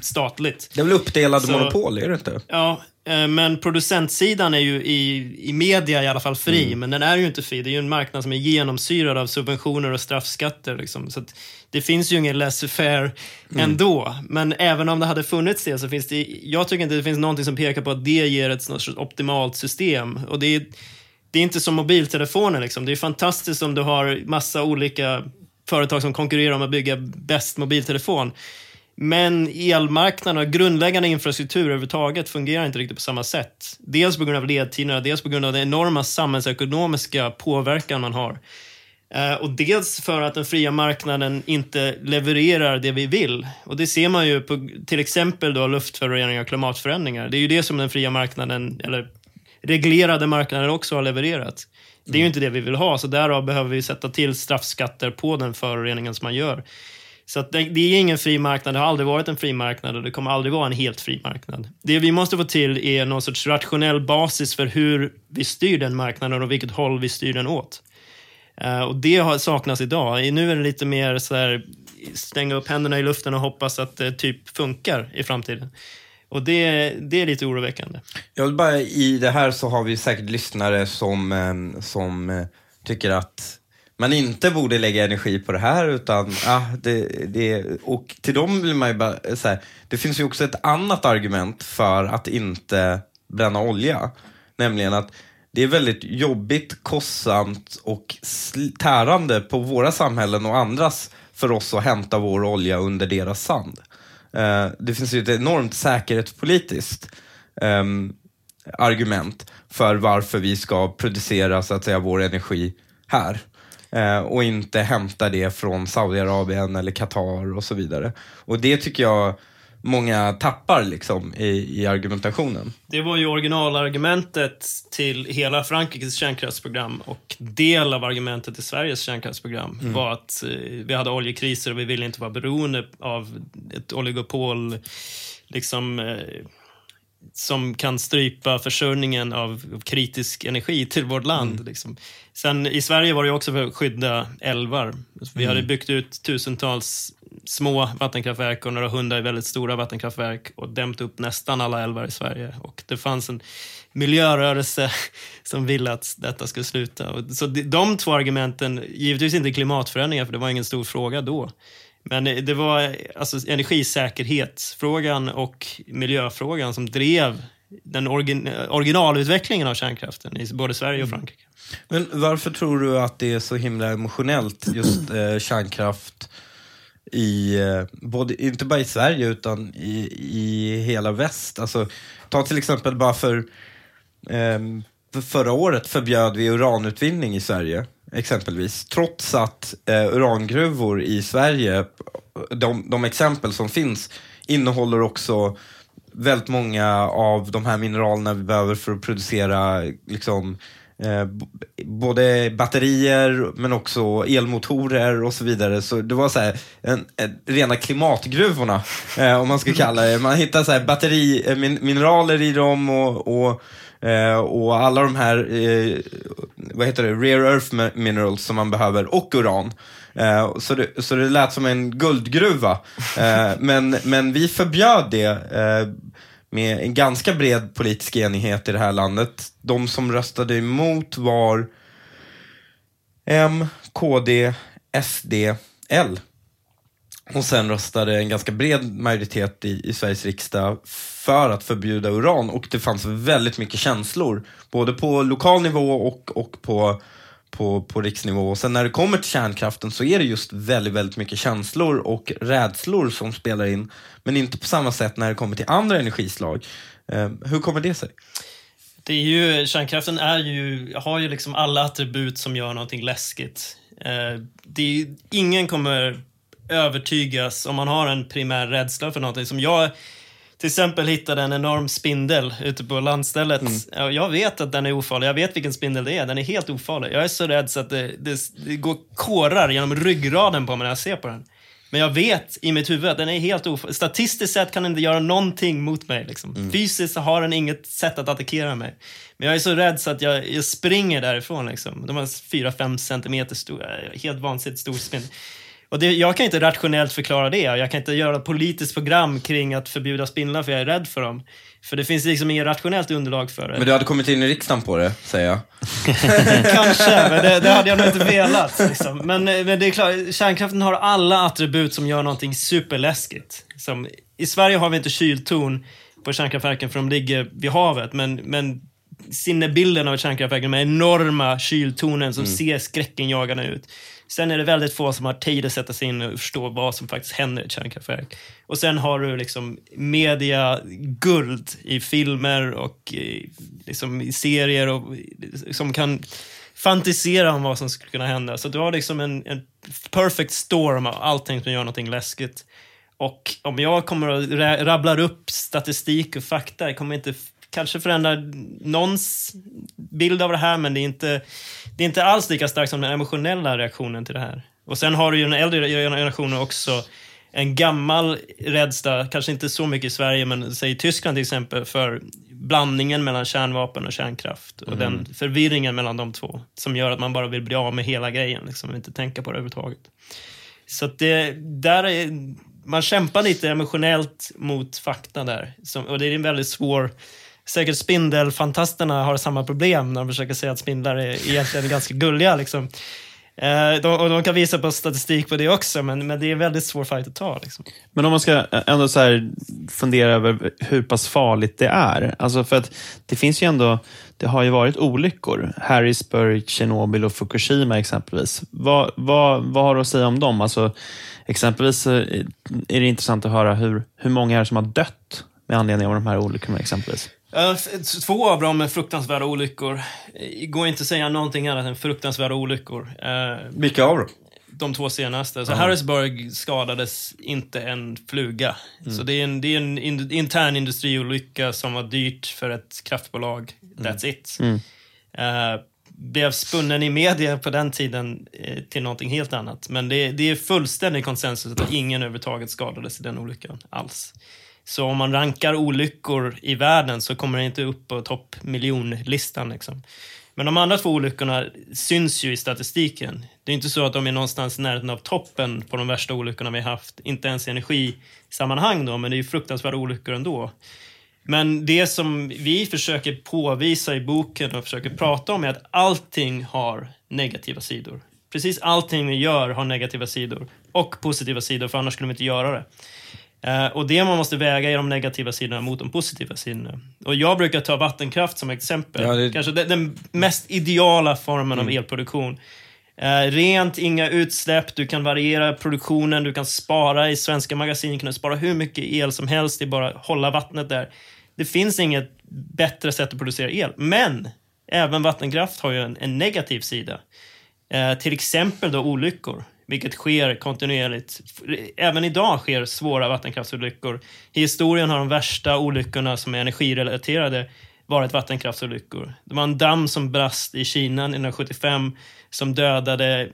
statligt. Det är väl uppdelade Så, monopol, är det inte? Ja, men producentsidan är ju i, i media i alla fall fri, mm. men den är ju inte fri. Det är ju en marknad som är genomsyrad av subventioner och straffskatter. Liksom. Så det finns ju ingen laissez-faire mm. ändå. Men även om det hade funnits det så finns det, jag tycker inte det finns någonting som pekar på att det ger ett optimalt system. Och det är, det är inte som mobiltelefoner liksom. Det är fantastiskt om du har massa olika företag som konkurrerar om att bygga bäst mobiltelefon. Men elmarknaden och grundläggande infrastruktur överhuvudtaget fungerar inte riktigt på samma sätt. Dels på grund av ledtiderna, dels på grund av den enorma samhällsekonomiska påverkan man har. Eh, och dels för att den fria marknaden inte levererar det vi vill. Och det ser man ju på till exempel då luftföroreningar och klimatförändringar. Det är ju det som den fria marknaden, eller reglerade marknaden också har levererat. Det är ju inte det vi vill ha, så därav behöver vi sätta till straffskatter på den föroreningen som man gör. Så det, det, är ingen fri marknad, det har aldrig varit en fri marknad och det kommer aldrig vara en helt fri marknad. Det vi måste få till är någon sorts rationell basis för hur vi styr den marknaden och vilket håll vi styr den åt. Uh, och det har saknas idag. Nu är det lite mer så här, stänga upp händerna i luften och hoppas att det typ funkar i framtiden. Och det, det är lite oroväckande. Jag vill bara, I det här så har vi säkert lyssnare som, eh, som eh, tycker att man inte borde lägga energi på det här utan, ah, det, det, och till dem vill man ju bara eh, säga, det finns ju också ett annat argument för att inte bränna olja. Nämligen att det är väldigt jobbigt, kostsamt och tärande på våra samhällen och andras för oss att hämta vår olja under deras sand. Uh, det finns ju ett enormt säkerhetspolitiskt um, argument för varför vi ska producera så att säga vår energi här eh, och inte hämta det från Saudiarabien eller Qatar och så vidare. Och det tycker jag många tappar liksom i, i argumentationen. Det var ju originalargumentet till hela Frankrikes kärnkraftsprogram och del av argumentet till Sveriges kärnkraftsprogram mm. var att eh, vi hade oljekriser och vi ville inte vara beroende av ett oligopol liksom eh, som kan strypa försörjningen av kritisk energi till vårt land. Mm. Liksom. Sen i Sverige var det också för att skydda älvar. Vi mm. hade byggt ut tusentals små vattenkraftverk och några hundra väldigt stora vattenkraftverk och dämt upp nästan alla älvar i Sverige. Och det fanns en miljörörelse som ville att detta skulle sluta. Så de två argumenten, givetvis inte klimatförändringar för det var ingen stor fråga då. Men det var alltså energisäkerhetsfrågan och miljöfrågan som drev den origin originalutvecklingen av kärnkraften i både Sverige och mm. Frankrike. Men varför tror du att det är så himla emotionellt, just eh, kärnkraft, i, eh, både, inte bara i Sverige utan i, i hela väst? Alltså, ta till exempel bara för, eh, för förra året förbjöd vi uranutvinning i Sverige exempelvis. Trots att eh, urangruvor i Sverige, de, de exempel som finns, innehåller också väldigt många av de här mineralerna vi behöver för att producera liksom, eh, både batterier men också elmotorer och så vidare. Så det var så här, en, en, rena klimatgruvorna, eh, om man ska kalla det. Man hittar så här batteri, eh, min, mineraler i dem och, och Eh, och alla de här, eh, vad heter det, rare earth minerals som man behöver och uran. Eh, så, det, så det lät som en guldgruva. Eh, men, men vi förbjöd det eh, med en ganska bred politisk enighet i det här landet. De som röstade emot var M, KD, SD, L. Och sen röstade en ganska bred majoritet i, i Sveriges riksdag för att förbjuda uran och det fanns väldigt mycket känslor, både på lokal nivå och, och på, på, på riksnivå. Och sen när det kommer till kärnkraften så är det just väldigt, väldigt mycket känslor och rädslor som spelar in. Men inte på samma sätt när det kommer till andra energislag. Eh, hur kommer det sig? Det är ju, kärnkraften är ju, har ju liksom alla attribut som gör någonting läskigt. Eh, det är, ingen kommer övertygas om man har en primär rädsla för någonting. Som jag till exempel hittade en enorm spindel ute på landstället. Mm. Jag vet att den är ofarlig. Jag vet vilken spindel det är. Den är helt ofarlig. Jag är så rädd så att det, det, det går kårar genom ryggraden på mig när jag ser på den. Men jag vet i mitt huvud att den är helt ofarlig. Statistiskt sett kan den inte göra någonting mot mig. Liksom. Mm. Fysiskt har den inget sätt att attackera mig. Men jag är så rädd så att jag, jag springer därifrån. Liksom. De har 4-5 centimeter stora, helt vansinnigt stor spindel. Och det, jag kan inte rationellt förklara det. Jag kan inte göra ett politiskt program kring att förbjuda spindlar för jag är rädd för dem. För det finns liksom inget rationellt underlag för det. Men du hade kommit in i riksdagen på det, säger jag. Kanske, men det, det, hade jag nog inte velat. Liksom. Men, men det är klart, kärnkraften har alla attribut som gör någonting superläskigt. Som, I Sverige har vi inte kyltorn på kärnkraftverken för de ligger vid havet, men, men sinnebilden av ett kärnkraftverk, de enorma kyltornen som mm. ser skräckenjagande ut. Sen är det väldigt få som har tid att sätta sig in och förstå vad som faktiskt händer i ett kärnkraftverk. Och sen har du liksom media guld i filmer och i, liksom i serier och, som kan fantisera om vad som skulle kunna hända. Så du har liksom en, en perfect storm av allting som gör någonting läskigt. Och om jag kommer och rabblar upp statistik och fakta, jag kommer inte kanske förändra någons bild av det här, men det är inte, det är inte alls lika starkt som den emotionella reaktionen till det här. Och sen har du ju den äldre generationen också en gammal rädsla, kanske inte så mycket i Sverige, men säg i Tyskland till exempel, för blandningen mellan kärnvapen och kärnkraft och mm. den förvirringen mellan de två som gör att man bara vill bli av med hela grejen, liksom, och inte tänka på det överhuvudtaget. Så det, där är, man kämpar lite emotionellt mot fakta där, som, och det är en väldigt svår säkert spindelfantasterna har samma problem när de försöker säga att spindlar är egentligen ganska gulliga. Liksom. Eh, de, och de kan visa på statistik på det också, men, men det är en väldigt svår fight att ta. Liksom. Men om man ska eh, ändå så fundera över hur pass farligt det är. Alltså för att det finns ju ändå, det har ju varit olyckor. Harrisburg, Tjernobyl och Fukushima exempelvis. Vad, vad, vad har du att säga om dem? Alltså, exempelvis eh, är det intressant att höra hur, hur många är det som har dött med anledning av de här olyckorna exempelvis? Två av dem är fruktansvärda olyckor. Det går inte att säga någonting annat än fruktansvärda olyckor. Vilka av dem? De två senaste. Så mm. Harrisburg skadades inte en fluga. Mm. Så det är en, det är en in, intern industriolycka som var dyrt för ett kraftbolag. That's mm. it. Uh, blev spunnen i media på den tiden eh, till någonting helt annat. Men det, det är fullständig konsensus att ingen överhuvudtaget skadades i den olyckan alls. Så om man rankar olyckor i världen så kommer det inte upp på topp miljonlistan. Liksom. Men de andra två olyckorna syns ju i statistiken. Det är inte så att de är någonstans i närheten av toppen på de värsta olyckorna vi haft. Inte ens i energisammanhang då, men det är ju fruktansvärda olyckor ändå. Men det som vi försöker påvisa i boken och försöker prata om är att allting har negativa sidor. Precis allting vi gör har negativa sidor och positiva sidor, för annars skulle vi inte göra det. Uh, och det man måste väga är de negativa sidorna mot de positiva sidorna. Och jag brukar ta vattenkraft som exempel. Ja, det... Kanske den, den, mest ideala formen mm. av elproduktion. Uh, rent, inga utsläpp, du kan variera produktionen, du kan spara i svenska magasin, kan du spara hur mycket el som helst, det är bara att hålla vattnet där. Det finns inget bättre sätt att producera el. Men även vattenkraft har ju en, en negativ sida. Uh, till exempel då olyckor vilket sker kontinuerligt. Även idag sker svåra vattenkraftsolyckor. I historien har de värsta olyckorna som är energirelaterade varit vattenkraftsolyckor. Det var en damm som brast i Kina 1975 som dödade,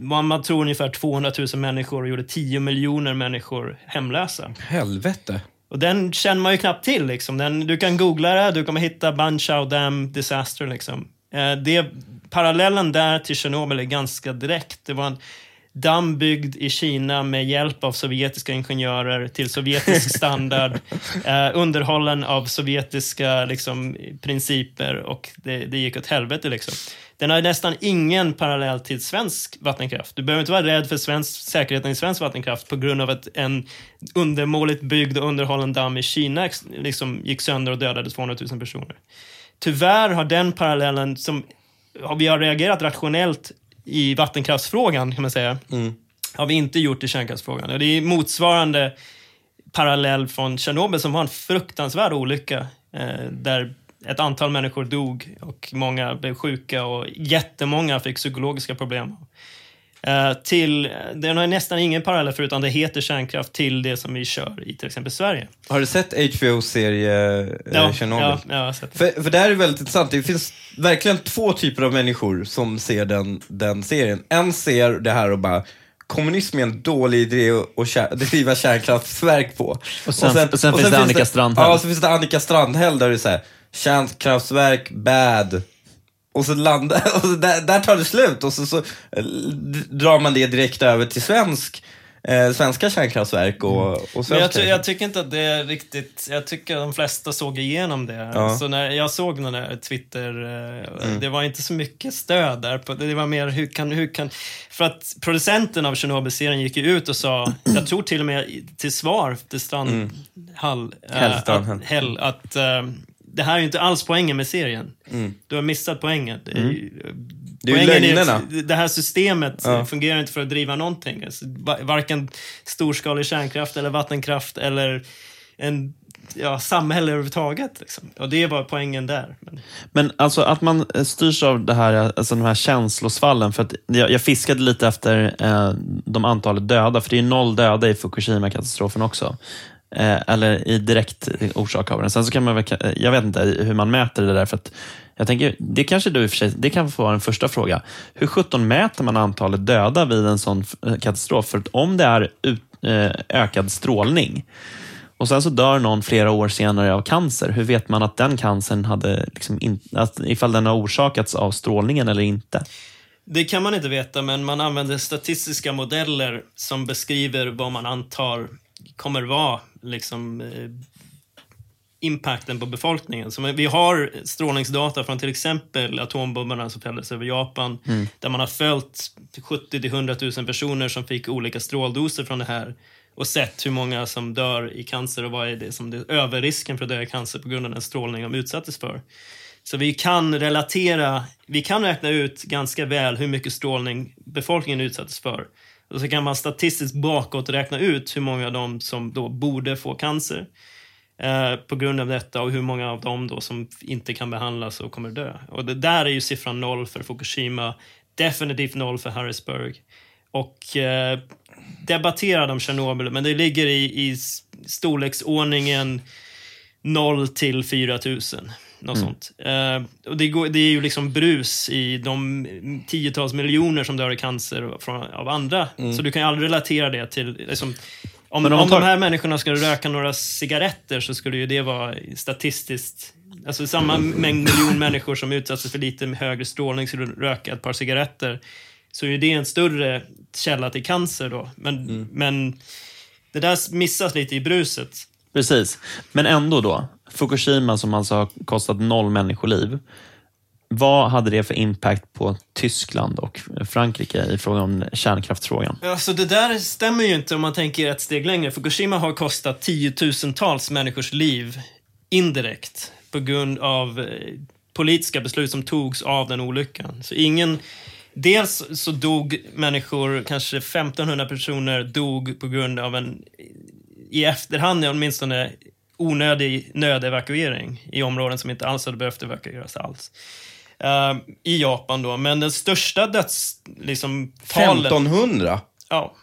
man tror ungefär 200 000 människor och gjorde 10 miljoner människor hemlösa. Helvete! Och den känner man ju knappt till. Liksom. Den, du kan googla det, du kommer hitta Banchao Dam Disaster. Liksom. Eh, det, parallellen där till Tjernobyl är ganska direkt. Det var en damm byggd i Kina med hjälp av sovjetiska ingenjörer till sovjetisk standard, eh, underhållen av sovjetiska liksom, principer och det, det gick åt helvete. Liksom. Den har nästan ingen parallell till svensk vattenkraft. Du behöver inte vara rädd för svensk, säkerheten i svensk vattenkraft på grund av att en undermåligt byggd och underhållen damm i Kina liksom gick sönder och dödade 200 000 personer. Tyvärr har den parallellen, som har vi har reagerat rationellt i vattenkraftsfrågan, kan man säga. Har vi inte gjort i kärnkraftsfrågan. Och det är motsvarande parallell från Tjernobyl som var en fruktansvärd olycka. Eh, där ett antal människor dog och många blev sjuka och jättemånga fick psykologiska problem. Eh, till, det har nästan ingen parallell förutom det heter kärnkraft till det som vi kör i till exempel Sverige. Har du sett HBO's serie eh, Ja, Chernobyl? ja, ja, jag har sett det. För, för det här är väldigt intressant. Det finns verkligen två typer av människor som ser den, den serien. En ser det här och bara, kommunism är en dålig idé att- driva kärnkraftverk på. Och sen- och sen finns det Annika Strandhäll. Ja, så finns det Annika Strandhäll där det är så här, kärnkraftverk, bad. Och så landar, och så där, där tar det slut och så, så eh, drar man det direkt över till svensk, eh, svenska kärnkraftverk och, och svensk Men jag, ty- jag tycker inte att det är riktigt... Jag tycker att de flesta såg igenom det. Ja. Så när jag såg den där Twitter, eh, Mm. det var inte så mycket stöd där. På, det var mer hur kan, hur kan... För att producenten av Tjernobyl-serien gick ju ut och sa, jag tror till och med till svar till Strandhall, eh, Häll Strandhäll. att, Häll, att eh, det här är ju inte alls poängen med serien. Du har missat poängen. Det är, ju- Mm. Det är ju lögnerna. det här systemet Ja. fungerar inte för att driva någonting. Alltså, va- varken storskalig kärnkraft eller vattenkraft eller en ja, samhälle överhuvudtaget. Liksom. Och det var poängen där. Men, Men alltså att man eh, styrs av det här, alltså de här känslosvallen. För att jag, jag fiskade lite efter eh, de antalet döda, för det är noll döda i Fukushima-katastrofen också. Eh, eller i direkt orsak av den. Sen så kan man väl, eh, jag vet inte hur man mäter det där. För att jag tänker, det kanske du i och för sig, det kan få vara en första fråga. Hur 17 mäter man antalet döda vid en sån eh, katastrof? För att om det är ut, eh, ökad strålning, och sen så dör någon flera år senare av cancer. Hur vet man att den cancern hade, liksom in, att, ifall den har orsakats av strålningen eller inte? det kan man inte veta, men man använder statistiska modeller som beskriver vad man antar kommer vara liksom, eh, impacten på befolkningen. Så vi har strålningsdata från till exempel atombomberna som fälldes över Japan, där man har följt 70 till 100 000 personer som fick olika stråldoser från det här och sett hur många som dör i cancer och vad är det som är överrisken för att dö i cancer på grund av den strålning de utsattes för. Så vi kan relatera, vi kan räkna ut ganska väl hur mycket strålning befolkningen utsattes för. Och så kan man statistiskt bakåt räkna ut hur många av dem som då borde få cancer eh, på grund av detta och hur många av dem då som inte kan behandlas och kommer dö. Och det där är ju siffran noll för Fukushima, definitivt noll för Harrisburg. Och eh, debatterad om Tjernobyl, men det ligger i, i storleksordningen 0 till 4 000. Något sånt. Eh, och det, går, det är ju liksom brus i de tiotals miljoner som dör i cancer från, av andra. Så du kan ju aldrig relatera det till... Liksom, om, om om, tar- de här människorna skulle röka några cigaretter så skulle ju det vara statistiskt... Alltså samma mängd miljon människor som utsätts för lite högre strålning skulle röka ett par cigaretter så är det en större källa till cancer då. Men, men det där missas lite i bruset. Precis. Men ändå då, Fukushima som alltså har kostat noll människoliv. Vad hade det för impact på Tyskland och Frankrike i fråga om kärnkraftsfrågan? Alltså det där stämmer ju inte om man tänker ett steg längre. Fukushima har kostat tiotusentals människors liv indirekt på grund av eh, politiska beslut som togs av den olyckan. Så ingen... Dels så dog människor, kanske 1500 personer dog på grund av en, i efterhand åtminstone, onödig nödevakuering i områden som inte alls hade behövt evakueras alls. Eh, I Japan då, men den största döds... Liksom, talen- 1500? Ja.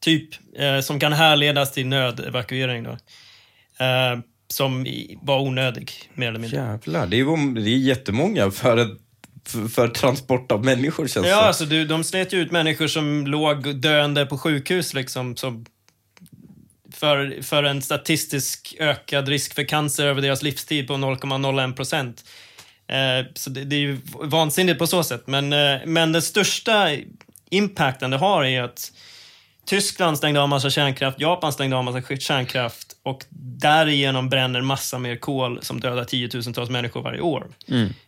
Typ. Eh, som kan härledas till nödevakuering då. Eh, som i, var onödig, mer eller mindre. Jävlar, det är, det är jättemånga för, ett, för, transport av människor känns Ja, det alltså du, de slet ju ut människor som låg döende på sjukhus liksom. Som för, för en statistisk ökad risk för cancer över deras livstid på 0,01 procent. Eh, så det, det är ju vansinnigt på så sätt. Men, eh, men den största impacten det har är att Tyskland stängde av massa kärnkraft, Japan stängde av massa kärnkraft och därigenom bränner massa mer kol som dödar tiotusentals människor varje år.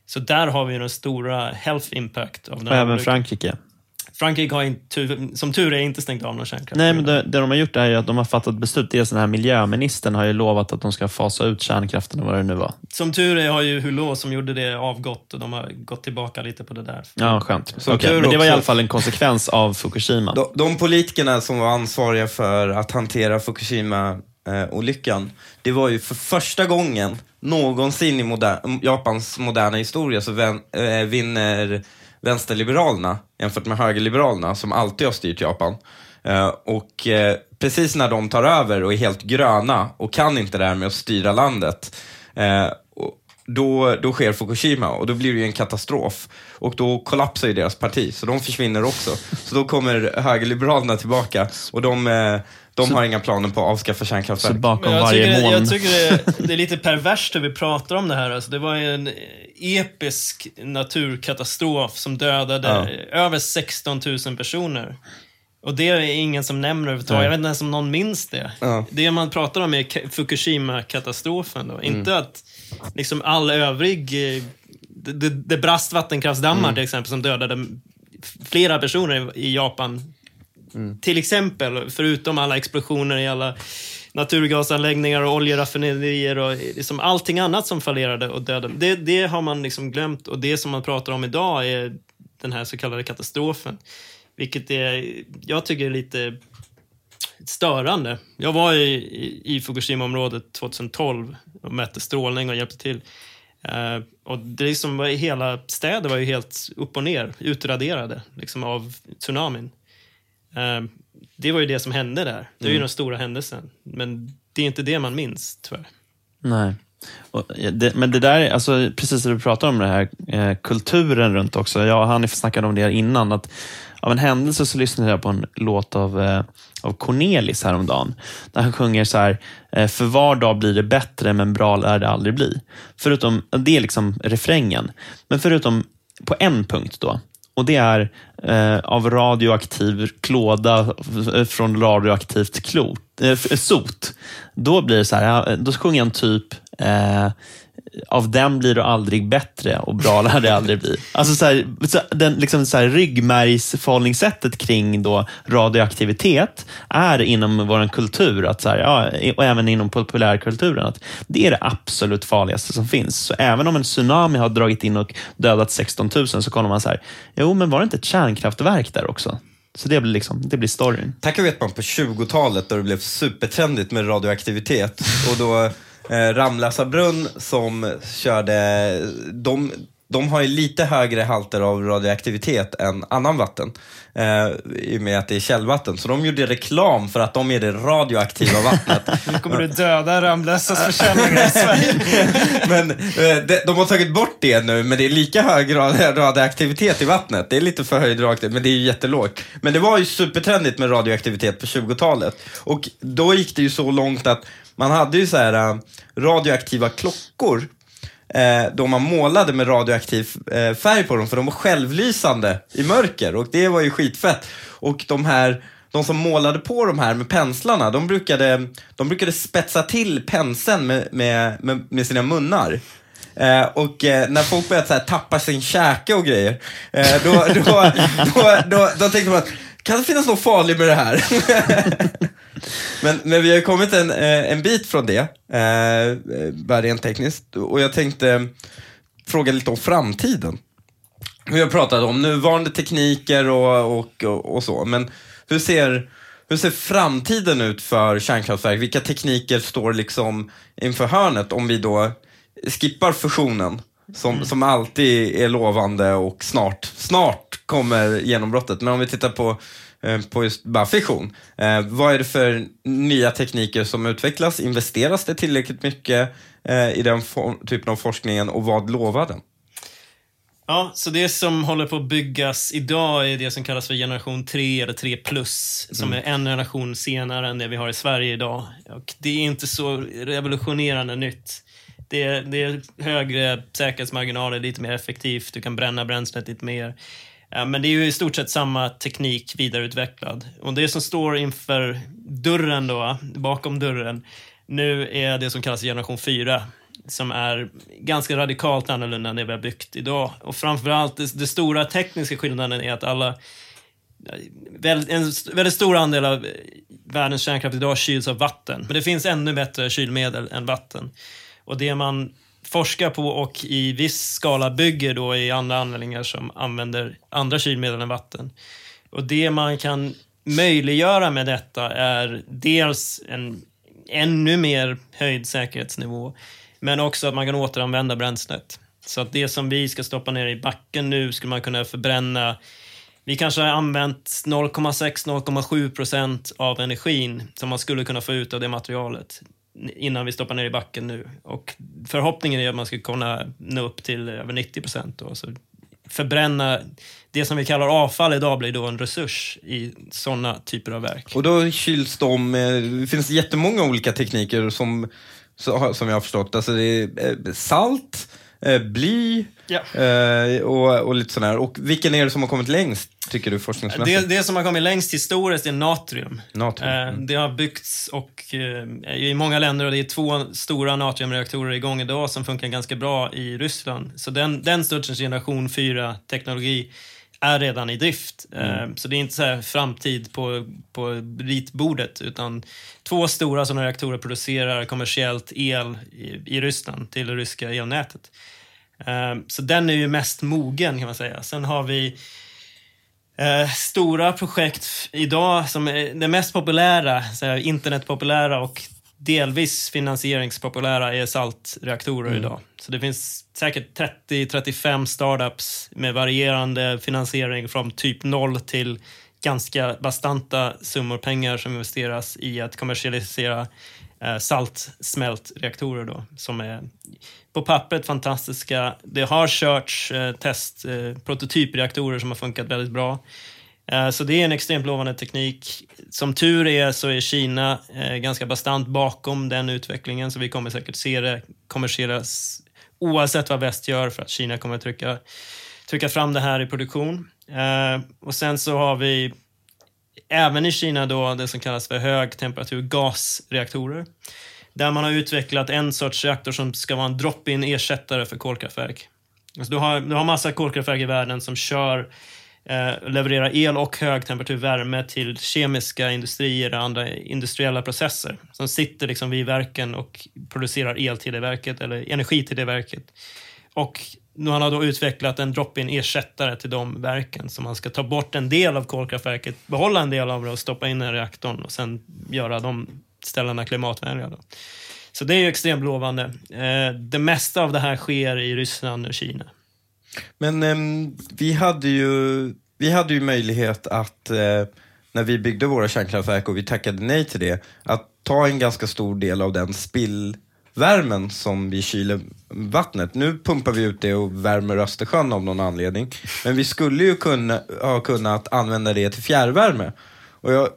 Så där har vi den stora health impact av den Och även. Frankrike. Frankrike har inte, som tur är inte stängt av någon kärnkraft. Nej, men det, det de har gjort är ju att de har fattat beslut. Dels den här miljöministern har ju lovat att de ska fasa ut kärnkraften och vad det nu var. Som tur är har ju Hulot som gjorde det avgått och de har gått tillbaka lite på det där. Ja, skönt. Tur men det var i alla fall en konsekvens av Fukushima. De, de politikerna som var ansvariga för att hantera Fukushima-olyckan, det var ju för första gången någonsin i moder- Japans moderna historia så vän, eh, vinner vänsterliberalerna jämfört med högerliberalerna som alltid har styrt Japan. Eh, och eh, precis när de tar över och är helt gröna och kan inte det här med att styra landet, eh, då, då sker Fukushima och då blir det ju en katastrof. Och då kollapsar ju deras parti, så de försvinner också. Så då kommer högerliberalerna tillbaka och de, de har inga planer på att avskaffa Så kärnkraftverk. bakom Men jag varje tycker, moln. jag tycker det, det är lite perverst hur vi pratar om det här. Alltså, det var en episk naturkatastrof som dödade över 16 000 personer. Och det är ingen som nämner överhuvudtaget. Jag vet inte ens om någon minns det. Ja. Det man pratar om är Ka- Fukushima-katastrofen. Då. Inte att liksom all övrig... eh, Det, det, det brast vattenkraftsdammar till exempel som dödade flera personer i Japan Mm. till exempel, förutom alla explosioner i alla naturgasanläggningar och oljeraffinaderier och liksom allting annat som fallerade och dödade. Det, det har man liksom glömt och det som man pratar om idag är den här så kallade katastrofen. Vilket är, jag tycker är lite störande. Jag var i, i, i Fukushima-området 2012 och mätte strålning och hjälpte till. Uh, och det liksom var, hela städer var ju helt upp och ner, utraderade liksom av tsunamin. Eh, det var ju det som hände där. Det är ju den stora händelsen. Men det är inte det man minns, tyvärr. Nej. Det, men det där, alltså, precis som du pratar om det här, eh, kulturen runt också. Jag och Hanif snackade om det här innan. Att av en händelse så lyssnade jag på en låt av, eh, av Cornelis häromdagen. Där han sjunger så här, eh, för var dag blir det bättre men bra lär det aldrig bli. Förutom, det är liksom refrängen. Men förutom på en punkt då. Och det är eh, av radioaktiv klåda eh, från radioaktivt klot, eh, sot. Då blir det så här, då sjunger en typ eh, av den blir du aldrig bättre och bra lär det aldrig bli. Alltså så här, så den, liksom så här, ryggmärgsförhållningssättet kring då radioaktivitet är inom vår kultur, att så här, ja, och även inom populärkulturen, att det är det absolut farligaste som finns. Så även om en tsunami har dragit in och dödat 16 000 så kommer man så här, jo men var det inte ett kärnkraftverk där också? Så det blir, liksom, det blir storyn. Tack vet man på 20-talet då det blev supertrendigt med radioaktivitet. Och då eh, Ramlösa brunn som körde, de, de har ju lite högre halter av radioaktivitet än annan vatten. Eh, I och med att det är källvatten. Så de gjorde reklam för att de är det radioaktiva vattnet. Nu kommer du döda Ramlösas försäljningar i Sverige. Men eh, de, de har tagit bort det nu, men det är lika hög rad- radioaktivitet i vattnet. Det är lite förhöjd radioaktivitet, men det är ju jättelågt. Men det var ju supertrendigt med radioaktivitet på 20-talet. Och då gick det ju så långt att man hade ju så här äh, radioaktiva klockor eh, då man målade med radioaktiv eh, färg på dem, för de var självlysande i mörker och det var ju skitfett. Och de här de som målade på de här med penslarna, de brukade, de brukade spetsa till penseln med, med, med, med sina munnar. Eh, och eh, när folk började så här, tappa sin käke och grejer, eh, då, då, då, då, då tänkte man, att, kan det finnas något farligt med det här? men, men vi har kommit en, eh, en bit från det, eh, bara rent tekniskt. Och jag tänkte fråga lite om framtiden. Vi har pratat om nuvarande tekniker och, och, och, och så, men hur ser, hur ser framtiden ut för kärnkraftverk? Vilka tekniker står liksom inför hörnet om vi då skippar fusionen? Som, som alltid är lovande och snart, snart kommer genombrottet. Men om vi tittar på, på just bara fission. Eh, vad är det för nya tekniker som utvecklas? Investeras det tillräckligt mycket eh, i den typen av forskningen och vad lovar den? Ja, så det som håller på att byggas idag är det som kallas för generation 3 eller 3 plus, som är en generation senare än det vi har i Sverige idag. Och det är inte så revolutionerande nytt. Det är, det är högre säkerhetsmarginaler, lite mer effektivt, du kan bränna bränslet lite mer. Ja, Men det är ju i stort sett samma teknik vidareutvecklad. Och det som står inför dörren då, bakom dörren, nu är det som kallas generation 4 som är ganska radikalt annorlunda än det vi har byggt idag. Och framförallt, den stora tekniska skillnaden är att alla en väldigt stor andel av världens kärnkraft idag kyls av vatten. Men det finns ännu bättre kylmedel än vatten. Och det man forskar på och i viss skala bygger då i andra anläggningar som använder andra kylmedel än vatten. Och det man kan möjliggöra med detta är dels en ännu mer höjd säkerhetsnivå, men också att man kan återanvända bränslet. Så att det som vi ska stoppa ner i backen nu skulle man kunna förbränna vi kanske har använt 0,6-0,7 procent av energin som man skulle kunna få ut av det materialet innan vi stoppar ner i backen nu. Och förhoppningen är att man ska kunna nå upp till över 90 procent. Så förbränna det som vi kallar avfall idag blir då en resurs i sådana typer av verk. Och då kyls de, det finns jättemånga olika tekniker som, som jag har förstått. Alltså det är eh, salt, eh, bly ja. eh, och, och lite sådär. Och vilken är det som har kommit längst, tycker du, forskningsmässigt? Det, det som har kommit längst historiskt är natrium. natrium. Eh, mm. det har byggts och, eh, i många länder och det är två stora natriumreaktorer igång idag som funkar ganska bra i Ryssland. Så den, den sortens generation 4-teknologi är redan i drift. Eh, mm. Så det är inte så framtid på, på ritbordet, utan två stora sådana reaktorer producerar kommersiellt el i, i Ryssland till det ryska elnätet. Eh, så den är ju mest mogen kan man säga. Sen har vi eh, stora projekt idag som är det mest populära, så internetpopulära och delvis finansieringspopulära är saltreaktorer mm. idag. Så det finns säkert 30-35 startups med varierande finansiering från typ noll till ganska bastanta summor pengar som investeras i att kommersialisera Eh, saltsmältreaktorer då, som är på pappret fantastiska. Det har körts testprototypreaktorer test, eh, prototypreaktorer som har funkat väldigt bra. Så det är en extremt lovande teknik. Som tur är så är Kina ganska bastant bakom den utvecklingen, så vi kommer säkert se det kommersieras oavsett vad väst gör för att Kina kommer trycka, trycka fram det här i produktion. Och sen så har vi även i Kina då det som kallas för högtemperatur gasreaktorer. Där man har utvecklat en sorts reaktor som ska vara en drop-in ersättare för kolkraftverk. Alltså du, har, du har massa kolkraftverk i världen som kör eh, levererar el och högtemperaturvärme till kemiska industrier och andra industriella processer som sitter liksom vid verken och producerar el till det verket eller energi till det verket. Och nu har då utvecklat en drop-in ersättare till de verken så man ska ta bort en del av kolkraftverket, behålla en del av det och stoppa in i reaktorn och sen göra de ställena klimatvänliga. Då. Så det är extremt lovande. Eh, det mesta av det här sker i Ryssland och Kina. Men eh, vi, hade ju, vi hade ju möjlighet att, eh, när vi byggde våra kärnkraftverk och vi tackade nej till det, att ta en ganska stor del av den spill värmen som vi kyler vattnet. Nu pumpar vi ut det och värmer Östersjön av någon anledning. Men vi skulle ju kunna, ha kunnat använda det till fjärrvärme. Och jag,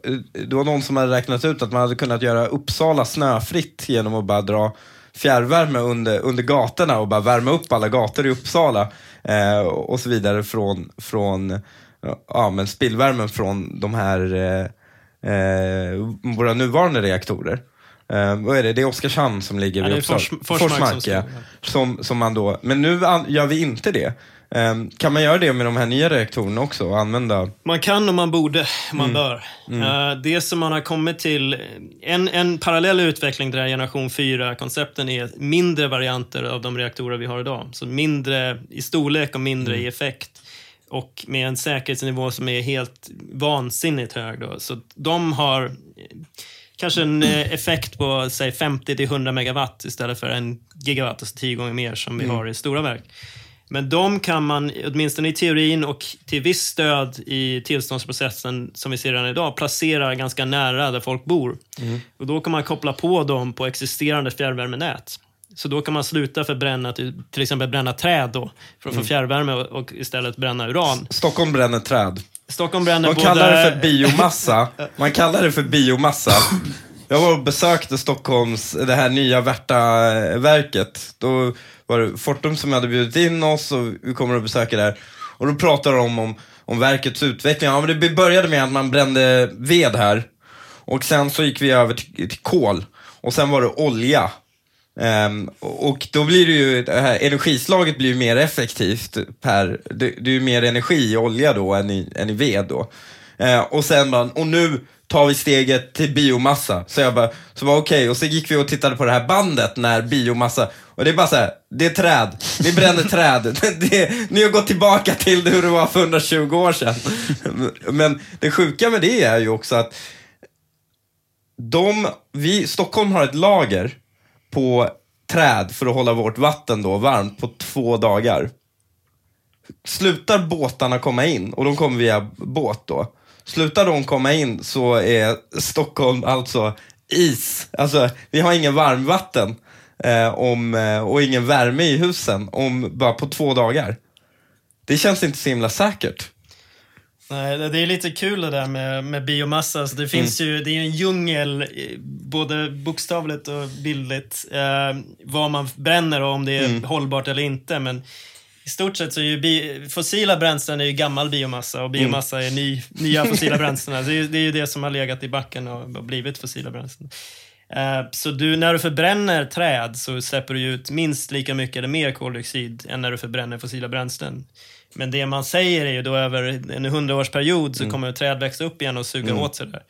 det var någon som hade räknat ut att man hade kunnat göra Uppsala snöfritt genom att bara dra fjärrvärme under, under gatorna och bara värma upp alla gator i Uppsala eh, och så vidare från, från ja, men spillvärmen från de här eh, eh, våra nuvarande reaktorer. Eh, vad är det? Det är Oskarshamn som ligger vid Uppsala. Fors, Forsmark, Forsmark som, ja. som, som man då, men nu gör vi inte det. Um, kan man göra det med de här nya reaktorerna också? Och använda... Man kan och man borde, man mm. bör. Mm. Uh, det som man har kommit till, en, en parallell utveckling till generation 4-koncepten är mindre varianter av de reaktorer vi har idag. Så mindre i storlek och mindre mm. i effekt. Och med en säkerhetsnivå som är helt vansinnigt hög. Då. Så de har kanske en eh, effekt på säg 50-100 megawatt istället för en gigawatt, alltså tio gånger mer som vi mm. har i stora verk. Men de kan man, åtminstone i teorin och till viss stöd i tillståndsprocessen som vi ser redan idag, placera ganska nära där folk bor. Mm. Och Då kan man koppla på dem på existerande fjärrvärmenät. Så då kan man sluta förbränna, till, till exempel bränna träd då, för att mm. få fjärrvärme och, och, istället bränna uran. Stockholm bränner träd. Stockholm bränner Man både... kallar det för biomassa. Man kallar det för biomassa. Jag var och besökte Stockholms, det här nya Värtaverket. Då var det Fortum som hade bjudit in oss och vi kommer att besöka där. Och då pratade de om, om verkets utveckling. Ja, men det började med att man brände ved här. Och sen så gick vi över till, till kol. Och sen var det olja. Um, och då blir det ju, det här energislaget blir ju mer effektivt per, det, det är ju mer energi i olja då än i, än i ved då. Uh, och sen bara, och nu tar vi steget till biomassa. Så jag bara, så var okej. Okay. Och så gick vi och tittade på det här bandet när biomassa, och det är bara så här, det är träd. Ni bränner träd. Det, ni har gått tillbaka till hur det var för 120 år sedan. Men det sjuka med det är ju också att de, vi, Stockholm har ett lager på träd för att hålla vårt vatten då varmt på två dagar. Slutar båtarna komma in, och de kommer via båt då, Slutar de komma in så är Stockholm alltså is. Alltså, vi har ingen varmvatten eh, om, eh, och ingen värme i husen om bara på två dagar. Det känns inte så himla säkert. Nej, det är lite kul det där med, med biomassa. Alltså det, finns mm. ju, det är en djungel, både bokstavligt och bildligt, eh, vad man bränner och om det är mm. hållbart eller inte. Men i stort sett så är ju bi, fossila bränslen är ju gammal biomassa och biomassa mm. är ny, nya fossila bränslen. Det är, det är ju det som har legat i backen och blivit fossila bränslen. Uh, så du, när du förbränner träd så släpper du ut minst lika mycket eller mer koldioxid än när du förbränner fossila bränslen. Men det man säger är ju då över en hundraårsperiod så mm. kommer träd växa upp igen och suga mm. åt sig det.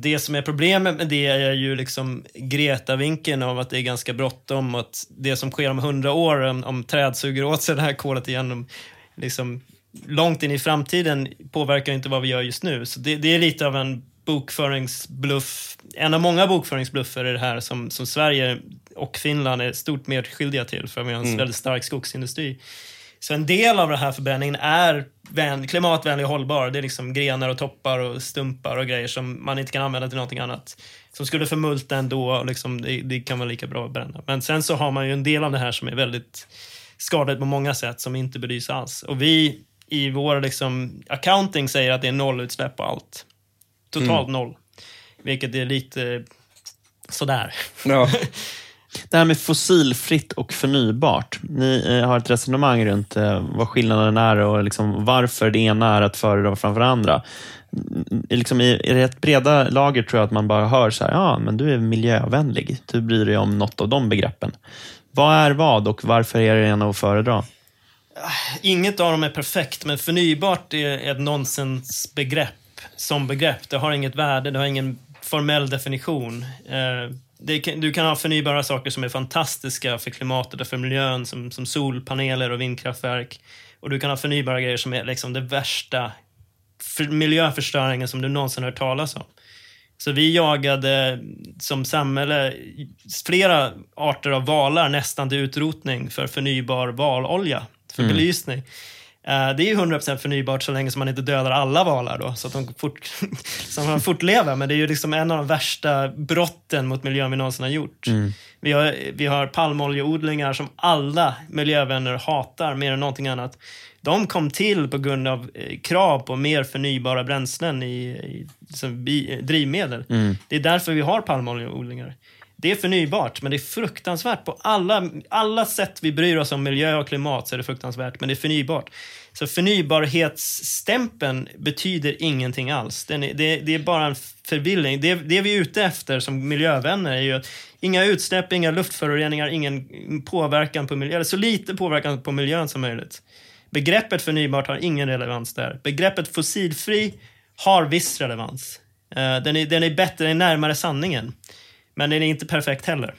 Det som är problemet med det är ju liksom Greta-vinkeln av att det är ganska bråttom och att det som sker om hundra år, om, om träd suger åt sig det här kolet igen, om, liksom, långt in i framtiden påverkar inte vad vi gör just nu. Så det, det är lite av en bokföringsbluff, en av många bokföringsbluffer i det här som, som Sverige och Finland är stort medskyldiga till, för vi har en mm. väldigt stark skogsindustri. Så en del av den här förbränningen är vän, klimatvänlig och hållbar. Det är liksom grenar och toppar och stumpar och grejer som man inte kan använda till någonting annat. Som skulle förmultna ändå, liksom, det, det kan vara lika bra att bränna. Men sen så har man ju en del av det här som är väldigt skadligt på många sätt, som inte belys alls. Och vi i vår liksom, accounting säger att det är nollutsläpp på allt. Totalt mm. noll. Vilket är lite sådär. Ja. Det här med fossilfritt och förnybart. Ni eh, har ett resonemang runt eh, vad skillnaden är och liksom varför det ena är att föredra framför det andra. Mm, liksom I, I rätt breda lager tror jag att man bara hör så här, ja, men du är miljövänlig. Du bryr dig om något av de begreppen. Vad är vad och varför är det ena att föredra? Inget av dem är perfekt, men förnybart är ett nonsensbegrepp som begrepp. Det har inget värde, det har ingen formell definition. Eh, kan, du kan ha förnybara saker som är fantastiska för klimatet och för miljön, som, som solpaneler och vindkraftverk. Och du kan ha förnybara grejer som är liksom det värsta för miljöförstöringen som du någonsin hört talas om. Så vi jagade som samhälle flera arter av valar nästan till utrotning för förnybar valolja, för mm. belysning. Eh, det är 100% förnybart så länge som man inte dödar alla valar då, så att de fort, så att de fortlever. Men det är ju liksom en av de värsta brotten mot miljön vi någonsin har gjort. Mm. Vi, har, vi har palmoljeodlingar som alla miljövänner hatar mer än någonting annat. De kom till på grund av eh, krav på mer förnybara bränslen i, i bi, drivmedel. Mm. Det är därför vi har palmoljeodlingar. Det är förnybart, men det är fruktansvärt. På alla, alla sätt vi bryr oss om miljö och klimat så är det fruktansvärt, men det är förnybart. Så förnybarhetsstämpeln betyder ingenting alls. Är, det, det, är bara en förvirring. Det, det vi är ute efter som miljövänner är ju att inga utsläpp, inga luftföroreningar, ingen påverkan på miljön, eller så lite påverkan på miljön som möjligt. Begreppet förnybart har ingen relevans där. Begreppet fossilfri har viss relevans. Eh, den, är, den är bättre, den är närmare sanningen. Men den är inte perfekt heller.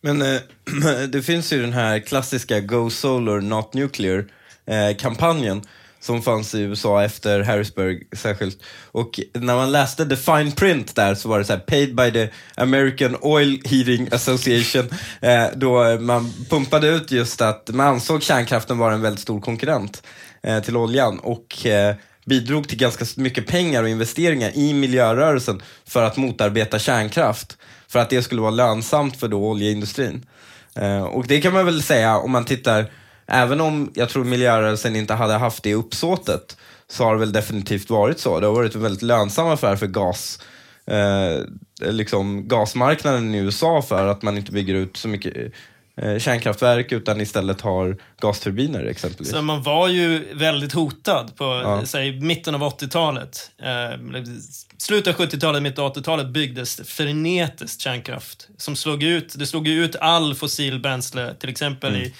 Men eh, det finns ju den här klassiska Go Solar Not Nuclear-kampanjen. Eh, som fanns i USA efter Harrisburg särskilt. Och när man läste the fine print där så var det så här, paid by the American Oil Heating Association. Eh, då man pumpade ut just att man ansåg kärnkraften vara en väldigt stor konkurrent eh, till oljan. Och eh, bidrog till ganska mycket pengar och investeringar i miljörörelsen för att motarbeta kärnkraft för att det skulle vara lönsamt för då oljeindustrin. Eh, och det kan man väl säga om man tittar, även om jag tror miljörörelsen inte hade haft det uppsåtet, så har det väl definitivt varit så. Det har varit en väldigt lönsam affär för gas, eh, liksom gasmarknaden i USA för att man inte bygger ut så mycket eh, kärnkraftverk utan istället har gasturbiner exempelvis. Så man var ju väldigt hotad på Ja. säg, mitten av 80-talet. Eh, slutet av 70-talet, mitten av 80-talet byggdes frenetiskt kärnkraft. Som slog ut, det slog ut all fossilbränsle, till exempel i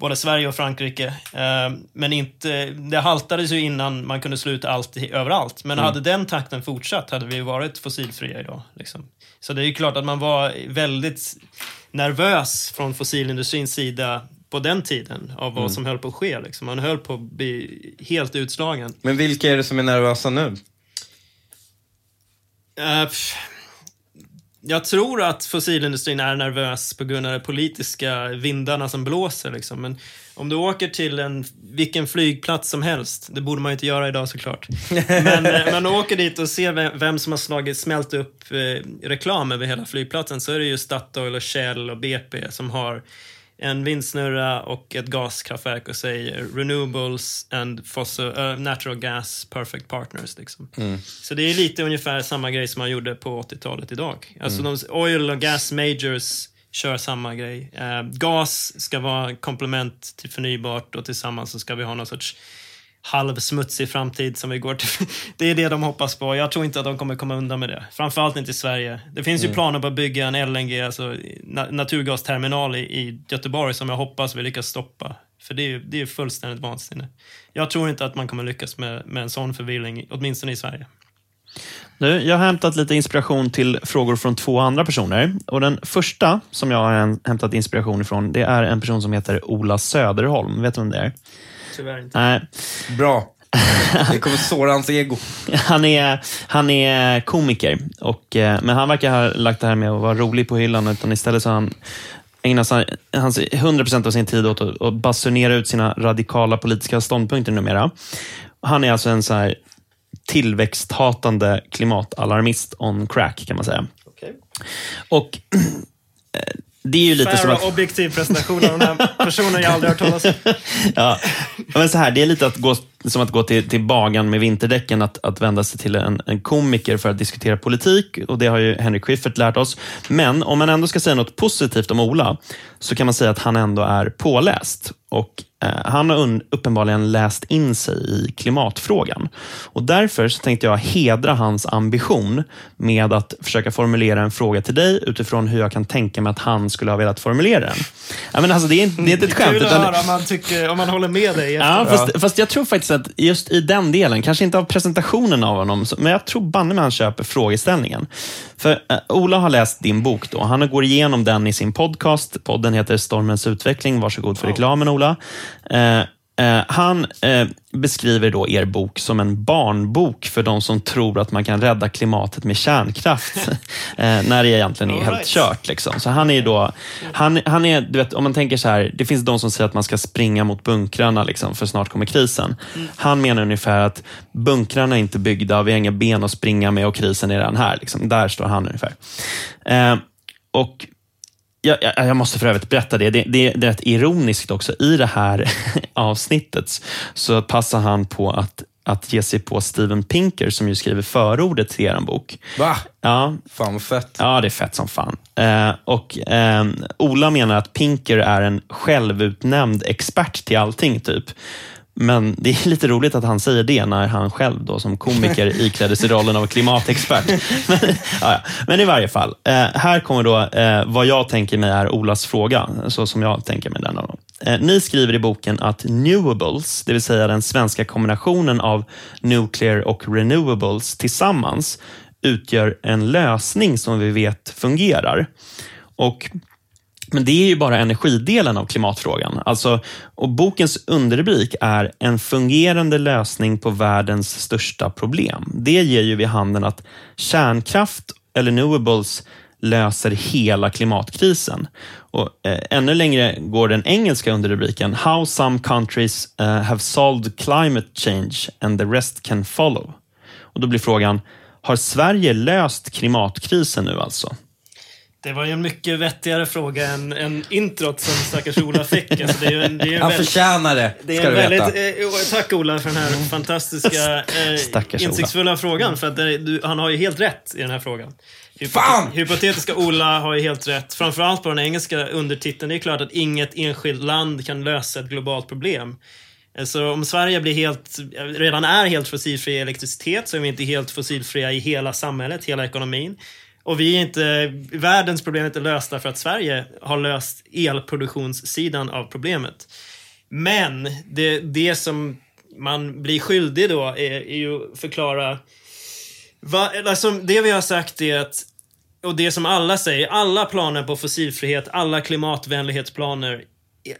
både Sverige och Frankrike. Eh, men inte, det haltades ju innan man kunde slå ut allt överallt. Men hade den takten fortsatt hade vi varit fossilfria idag. Liksom. Så det är ju klart att man var väldigt nervös från fossilindustrins sida på den tiden av vad som höll på att ske. Liksom. Man höll på att bli helt utslagen. Men vilka är det som är nervösa nu? Pff, jag tror att fossilindustrin är nervös på grund av de politiska vindarna som blåser. Liksom. Men om du åker till en, vilken flygplats som helst, det borde man ju inte göra idag såklart. Men eh, man åker dit och ser vem, vem som har slagit, smält upp eh, reklam över hela flygplatsen så är det ju Statoil och Shell och BP som har en vindsnurra och ett gaskraftverk och säger renewables and fossil, eh, natural gas perfect partners. Liksom. Så det är lite ungefär samma grej som man gjorde på 80-talet idag. Alltså de oil och gas majors kör samma grej. Eh, gas ska vara komplement till förnybart och tillsammans så ska vi ha någon sorts halvsmutsig framtid som vi går till. Det är det de hoppas på. Jag tror inte att de kommer komma undan med det. Framförallt inte i Sverige. Det finns ju planer på att bygga en LNG, alltså na naturgasterminal i, i Göteborg som jag hoppas vi lyckas stoppa. För det är ju det är fullständigt vansinne. Jag tror inte att man kommer lyckas med, med en sån förvirring, åtminstone i Sverige. Nu, jag har hämtat lite inspiration till frågor från två andra personer. Och Den första som jag har häm- hämtat inspiration ifrån, det är en person som heter Ola Söderholm. Vet du vem det är? Tyvärr inte. Nej, Bra. Det kommer såra hans ego. han är, han är komiker, och, eh, men han verkar ha lagt det här med att vara rolig på hyllan, utan istället så har han ägnar sig, hans 100% av sin tid åt att, att basunera ut sina radikala politiska ståndpunkter numera. Han är alltså en så här tillväxthatande klimatalarmist on crack, kan man säga. Okay. Och eh, det är ju lite som att... objektiv presentation av den här personen jag aldrig hört talas om. Ja, men så här, det är lite att gå, som att gå till, till bagan med vinterdäcken, att, att vända sig till en, en komiker för att diskutera politik. Och Det har ju Henrik Schyffert lärt oss. Men om man ändå ska säga något positivt om Ola, så kan man säga att han ändå är påläst. Och eh, Han har uppenbarligen läst in sig i klimatfrågan. Och Därför så tänkte jag hedra hans ambition med att försöka formulera en fråga till dig utifrån hur jag kan tänka mig att han skulle ha velat formulera den. Ja, men alltså, det, är, inte- det är inte ett skämt. Kul att utan- höra om man, tycker, om man håller med dig. Ja, fast, fast jag tror faktiskt att just i den delen, kanske inte av presentationen av honom, men jag tror banne mig han köper frågeställningen. För eh, Ola har läst din bok då. Han går igenom den i sin podcast. Podden heter Stormens utveckling. Varsågod för reklamen Ola. Eh, eh, han eh, beskriver då er bok som en barnbok för de som tror att man kan rädda klimatet med kärnkraft. eh, när det egentligen är All helt right. kört. Liksom. Så han är då, han, han är, du vet, om man tänker så här, det finns de som säger att man ska springa mot bunkrarna liksom, för snart kommer krisen. Han menar ungefär att bunkrarna är inte byggda, vi har inga ben att springa med och krisen är redan här. Liksom. Där står han ungefär. Eh, och jag, jag, jag måste för övrigt berätta det. Det, det. det är rätt ironiskt också. I det här avsnittet så passar han på att, att ge sig på Steven Pinker som ju skriver förordet till er bok. Va? Ja, Fan vad fett. Ja, det är fett som fan. Eh, och eh, Ola menar att Pinker är en självutnämnd expert till allting, typ. Men det är lite roligt att han säger det när han själv då som komiker iklädde sig rollen av klimatexpert. Men, ja. Men i varje fall, eh, här kommer då eh, vad jag tänker mig är Olas fråga, så som jag tänker mig den. Då. Eh, ni skriver i boken att newables, det vill säga den svenska kombinationen av nuclear och renewables tillsammans, utgör en lösning som vi vet fungerar. Och men det är ju bara energidelen av klimatfrågan. Alltså, och bokens underrubrik är En fungerande lösning på världens största problem. Det ger ju vid handen att kärnkraft eller renewables löser hela klimatkrisen. Och, eh, ännu längre går den engelska underrubriken How some countries uh, have solved climate change and the rest can follow. Och Då blir frågan, har Sverige löst klimatkrisen nu alltså? Det var ju en mycket vettigare fråga än, än introt som stackars Ola fick. Alltså det är en, det är en Han väldigt- förtjänar det, det ska du en veta. väldigt, eh, tack Ola för den här fantastiska, Stackars eh, Ola. insiktsfulla frågan. För att det, du, han har ju helt rätt i den här frågan. Fan! Hypotetiska Ola har ju helt rätt. Framförallt på den engelska undertiteln. Det är klart att inget enskilt land kan lösa ett globalt problem. Så om Sverige blir helt, redan är helt fossilfri i elektricitet så är vi inte helt fossilfria i hela samhället, hela ekonomin. Och vi är inte, världens problem är inte lösta för att Sverige har löst elproduktionssidan av problemet. Men det, det som man blir skyldig då är, är ju att förklara Va, alltså, det vi har sagt är att, och det som alla säger, alla planer på fossilfrihet, alla klimatvänlighetsplaner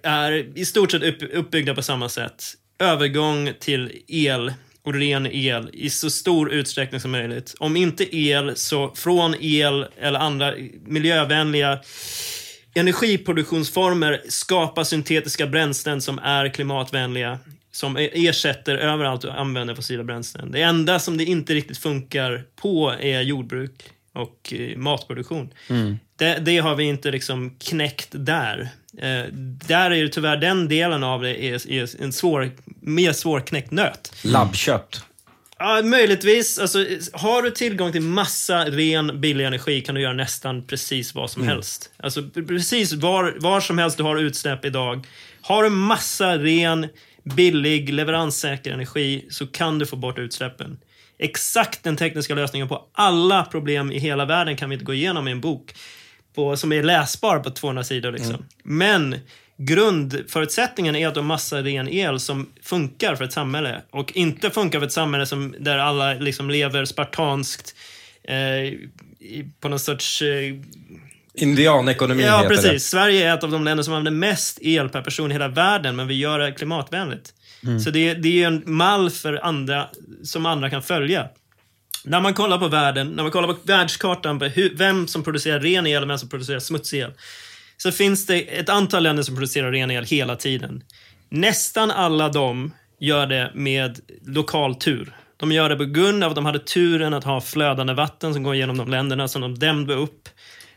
är i stort sett upp, uppbyggda på samma sätt. Övergång till el och ren el i så stor utsträckning som möjligt. Om inte el, så från el eller andra miljövänliga energiproduktionsformer skapa syntetiska bränslen som är klimatvänliga. Som e- ersätter överallt och använder fossila bränslen. Det enda som det inte riktigt funkar på är jordbruk och eh, matproduktion. Det, det har vi inte liksom knäckt där. Eh, där är det tyvärr den delen av det är, är en svår, mer svårknäckt nöt. Labbkött. Ja, möjligtvis. Alltså, har du tillgång till massa ren, billig energi kan du göra nästan precis vad som helst. Alltså, precis var, var som helst du har utsläpp idag. Har du massa ren, billig, leveranssäker energi så kan du få bort utsläppen. Exakt den tekniska lösningen på alla problem i hela världen kan vi inte gå igenom i en bok på, som är läsbar på 200 sidor. Liksom. Men grundförutsättningen är att du har massa ren el som funkar för ett samhälle och inte funkar för ett samhälle som, där alla liksom lever spartanskt eh, på någon sorts... Eh, Indianekonomi ja, heter precis. Sverige är ett av de länder som använder mest el per person i hela världen, men vi gör det klimatvänligt. Så det, det är en mall för andra, som andra kan följa. När man kollar på världen, när man kollar på världskartan på hur, vem som producerar ren el och vem som producerar smutsig el. Så finns det ett antal länder som producerar ren el hela tiden. Nästan alla de gör det med lokal tur. De gör det på grund av att de hade turen att ha flödande vatten som går genom de länderna som de dämde upp.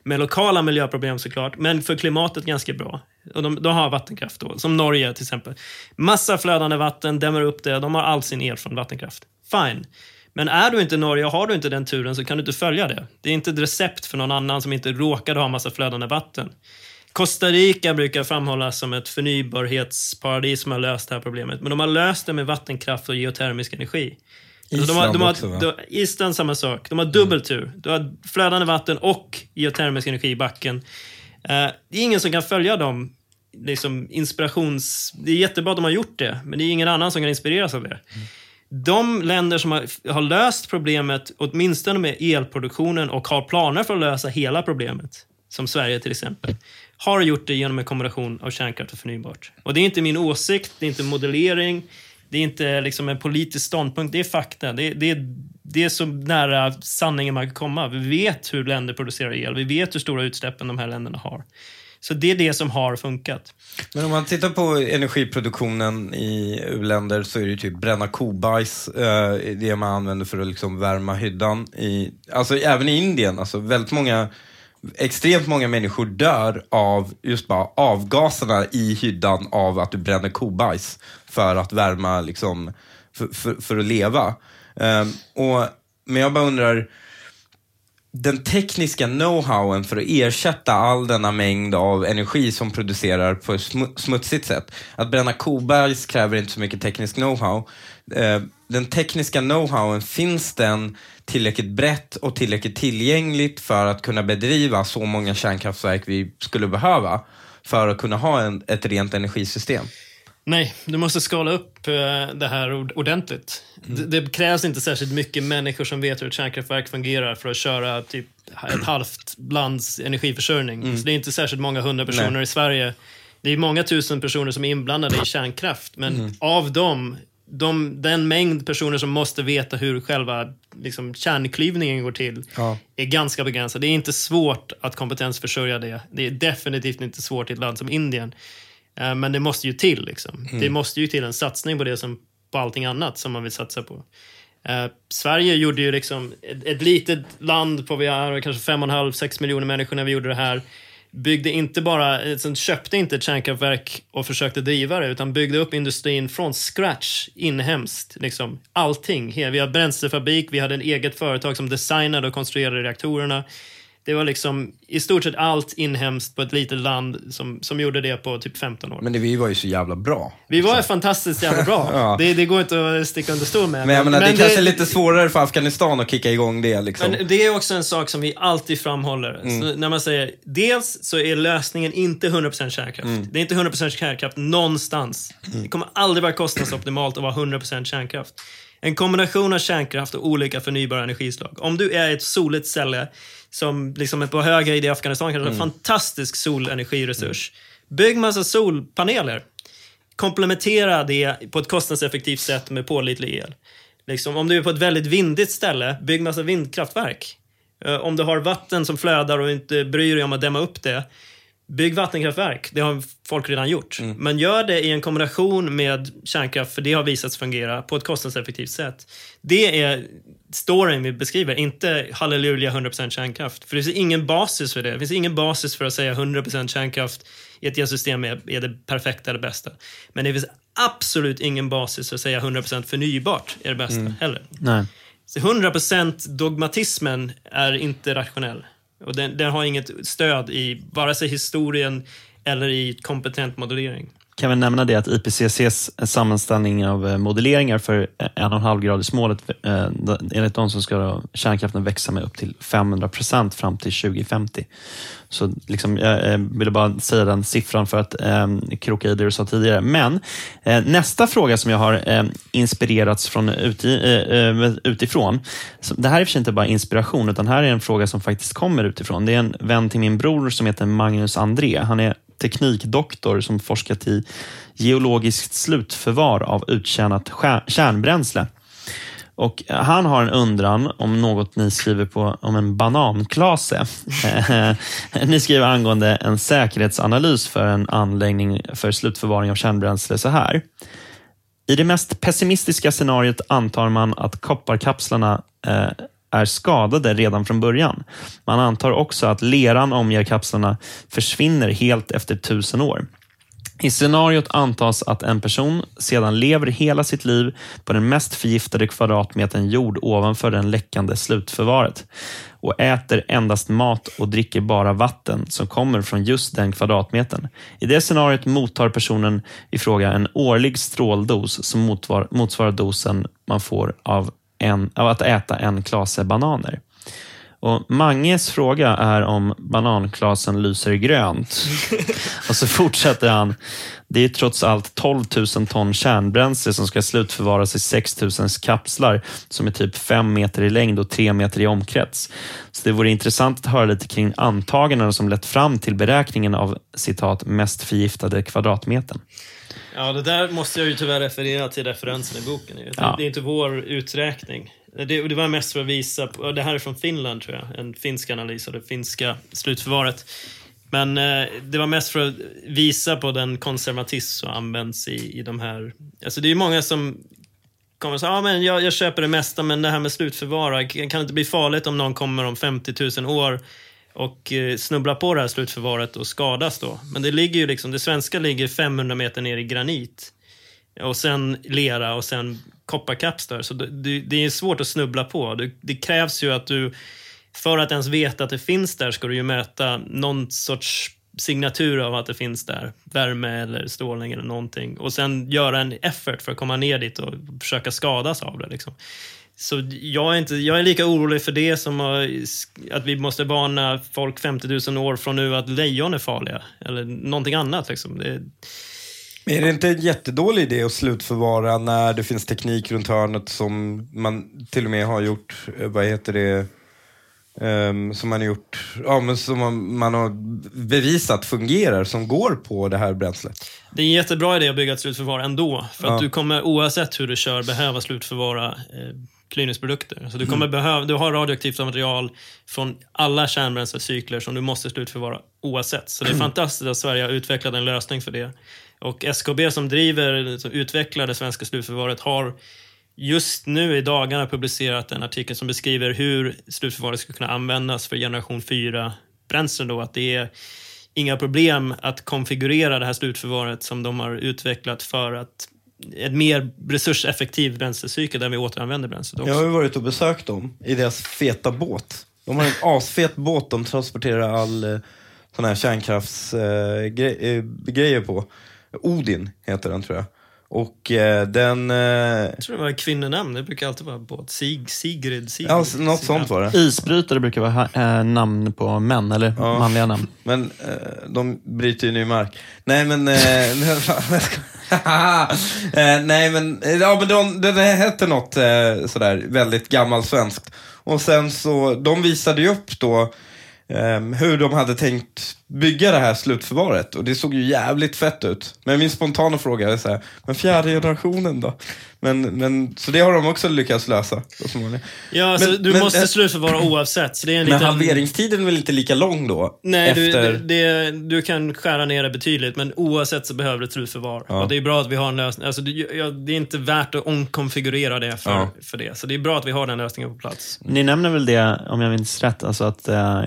Med lokala miljöproblem såklart, men för klimatet ganska bra. Och de, de har vattenkraft då, som Norge till exempel. Massa flödande vatten, dämmer upp det, de har all sin el från vattenkraft. Fine. Men är du inte i Norge och har du inte den turen så kan du inte följa det. Det är inte ett recept för någon annan som inte råkade ha massa flödande vatten. Costa Rica brukar framhållas som ett förnybarhetsparadis som har löst det här problemet. Men de har löst det med vattenkraft och geotermisk energi. Alltså, Island de har, också, va? de, Island samma sak. De har dubbeltur. Du har flödande vatten och geotermisk energi i backen. Eh, det är ingen som kan följa dem. Liksom inspirations... Det är jättebra att de har gjort det, men det är ingen annan som kan inspireras av det. De länder som har, har löst problemet, åtminstone med elproduktionen och har planer för att lösa hela problemet, som Sverige till exempel, har gjort det genom en kombination av kärnkraft och förnybart. Och det är inte min åsikt, det är inte modellering, det är inte liksom en politisk ståndpunkt, det är fakta. Det, det, det är så nära sanningen man kan komma. Vi vet hur länder producerar el, vi vet hur stora utsläppen de här länderna har. Så det är det som har funkat. Men om man tittar på energiproduktionen i u-länder så är det ju typ bränna kobajs, eh, det man använder för att liksom värma hyddan. I, alltså även i Indien, alltså väldigt många, extremt många människor dör av just bara avgaserna i hyddan av att du bränner kobajs för att värma, liksom, för, för, för att leva. Um, och, men jag bara undrar, den tekniska know-howen för att ersätta all denna mängd av energi som producerar på ett smutsigt sätt. Att bränna kobergs kräver inte så mycket teknisk know-how. Eh, den tekniska know-howen, finns den tillräckligt brett och tillräckligt tillgängligt för att kunna bedriva så många kärnkraftverk vi skulle behöva för att kunna ha en, ett rent energisystem? Nej, du måste skala upp eh, det här ordentligt ordentligt. Det, det krävs inte särskilt mycket människor som vet hur ett kärnkraftverk fungerar för att köra typ ett halvt lands energiförsörjning. Så det är inte särskilt många hundra personer Nej. i Sverige. Det är många tusen personer som är inblandade i kärnkraft, men av dem de, den mängd personer som måste veta hur själva liksom, kärnklyvningen går till Ja. är ganska begränsad. Det är inte svårt att kompetensförsörja det. Det är definitivt inte svårt i ett land som Indien. Eh, Men det måste ju till. Liksom. Det måste ju till en satsning på det som på allting annat som man vill satsa på. Eh, Sverige gjorde ju liksom ett, ett litet land på vi är kanske 5,5-6 miljoner människor när vi gjorde det här. Byggde inte bara, eh, köpte inte ett kärnkraftverk och försökte driva det, utan byggde upp industrin från scratch, inhemskt. Liksom, allting. Vi har bränslefabrik, vi hade ett eget företag som designade och konstruerade reaktorerna. Det var liksom i stort sett allt inhemskt på ett litet land som, som gjorde det på typ 15 år. Men det, vi var ju så jävla bra. Vi var fantastiskt jävla bra. Ja. det, det går inte att sticka under stol med. Men jag menar, det men kanske är lite svårare för Afghanistan att kicka igång det liksom. Men det är också en sak som vi alltid framhåller. Mm. Så när man säger, dels så är lösningen inte 100% kärnkraft. Mm. Det är inte 100% kärnkraft någonstans. Det kommer aldrig vara kostnadsoptimalt att vara 100% kärnkraft. En kombination av kärnkraft och olika förnybara energislag. Om du är ett soligt ställe som liksom är på hög höjd i Afghanistan, kanske Mm. en fantastisk solenergiresurs. Bygg massa solpaneler. Komplementera det på ett kostnadseffektivt sätt med pålitlig el. Liksom, om du är på ett väldigt vindigt ställe, bygg massa vindkraftverk. Eh, Om du har vatten som flödar och inte bryr dig om att dämma upp det, bygg vattenkraftverk. Det har folk redan gjort. Men gör det i en kombination med kärnkraft, för det har visats fungera på ett kostnadseffektivt sätt. Det är storyn vi beskriver, inte halleluja 100% kärnkraft. För det finns ingen basis för det. Det finns ingen basis för att säga 100% kärnkraft i ett elsystem är, är det perfekta eller bästa. Men det finns absolut ingen basis för att säga 100% förnybart är det bästa heller. Nej. Så 100% dogmatismen är inte rationell. Och den, den har inget stöd i vare sig historien eller i kompetent modellering. Kan vi nämna det att IPCCs sammanställning av eh, modelleringar för eh, 1,5-gradersmålet, eh, enligt dem så ska kärnkraften växa med upp till 500 procent fram till 2050. Så liksom, jag ville bara säga den siffran för att eh, kroka i det du sa tidigare. Men eh, nästa fråga som jag har eh, inspirerats från uti, eh, utifrån. Så det här är för sig inte bara inspiration, utan här är en fråga som faktiskt kommer utifrån. Det är en vän till min bror som heter Magnus André. Han är teknikdoktor som forskat i geologiskt slutförvar av uttjänat kärnbränsle. Och han har en undran om något ni skriver på om en bananklase. Ni skriver angående en säkerhetsanalys för en anläggning för slutförvaring av kärnbränsle så här. I det mest pessimistiska scenariot antar man att kopparkapslarna eh, är skadade redan från början. Man antar också att leran omger kapslarna försvinner helt efter tusen år. I scenariot antas att en person sedan lever hela sitt liv på den mest förgiftade kvadratmetern jord ovanför den läckande slutförvaret och äter endast mat och dricker bara vatten som kommer från just den kvadratmetern. I det scenariot mottar personen i fråga en årlig stråldos som motsvarar dosen man får av, en, av att äta en klase bananer. Och Manges fråga är om bananklasen lyser grönt. och så fortsätter han. Det är trots allt 12 000 ton kärnbränsle som ska slutförvaras i 6 000 kapslar som är typ 5 meter i längd och 3 meter i omkrets. Så det vore intressant att höra lite kring antagandena som lett fram till beräkningen av citat mest förgiftade kvadratmetern. Ja, det där måste jag ju tyvärr referera till referensen i boken. ju. Ja. Det är inte vår uträkning. Det, det var mest för att visa, på, det här är från Finland tror jag, en finsk analys av det finska slutförvaret. Men eh, det var mest för att visa på den konservatism som används i, i de här... Alltså det är ju många som kommer och säger, ja men jag, jag köper det mesta, men det här med slutförvara, kan det inte bli farligt om någon kommer om 50 000 år och eh, snubblar på det här slutförvaret och skadas då? Men det ligger ju liksom, det svenska ligger 500 meter ner i granit och sen lera och sen kopparkapslar. Så det, det, är svårt att snubbla på. Det, det krävs ju att du, för att ens veta att det finns där, ska du ju mäta någon sorts signatur av att det finns där. Värme eller strålning eller någonting. Och sen göra en effort för att komma ner dit och försöka skadas av det. Liksom. Så jag är, inte, jag är lika orolig för det som att vi måste varna folk 50 000 år från nu att lejon är farliga. Eller någonting annat. Liksom. Det, Men är det inte en jättedålig idé att slutförvara när det finns teknik runt hörnet som man till och med har gjort, eh, vad heter det, Ehm, som man har gjort, ja men som man, man har bevisat fungerar, som går på det här bränslet. Det är en jättebra idé att bygga ett slutförvar ändå. För att Ja. du kommer oavsett hur du kör behöva slutförvara eh, klyvningsprodukter. Så du, kommer behöva, du har radioaktivt material från alla kärnbränslecykler som du måste slutförvara oavsett. Så det är fantastiskt att Sverige har utvecklat en lösning för det. Och SKB som driver, som utvecklar det svenska slutförvaret har just nu i dagarna publicerat en artikel som beskriver hur slutförvaret ska kunna användas för generation 4-bränslen. Då, att det är inga problem att konfigurera det här slutförvaret som de har utvecklat för att ett mer resurseffektiv bränslecykel där vi återanvänder bränslet också. Jag har ju varit och besökt dem i deras feta båt. De har en asfet båt de transporterar all eh, sån här kärnkraftsgrejer eh, på. Odin heter den tror jag. Och eh, den... Eh, Jag tror det var kvinnonamn, det brukar alltid vara båt. Sig, Sigrid, Sigrid. ja, något sånt var det. Isbrytare brukar vara äh, namn på män, eller Ja. manliga namn. Men eh, de bryter ju ny mark. Nej men... Eh, eh, nej men, eh, ja men de, det, hette något eh, sådär väldigt gammalsvenskt. Och sen så, de visade ju upp då eh, hur de hade tänkt bygga det här slutförvaret. Och det såg ju jävligt fett ut. Men min spontana fråga är så här, men fjärde generationen då? Men, men, så det har de också lyckats lösa. Ja, alltså, Men- du men- måste slutförvara oavsett. Så det är en Men liten... halveringstiden är väl inte lika lång då? Nej, efter... du, det, du kan skära ner det betydligt, men oavsett så behöver du ett slutförvar. Ja. Och det är bra att vi har en lösning. Alltså, det, ja, det är inte värt att omkonfigurera det för, Ja. för det. Så det är bra att vi har den lösningen på plats. Ni nämner väl det, om jag minns rätt, alltså att eh,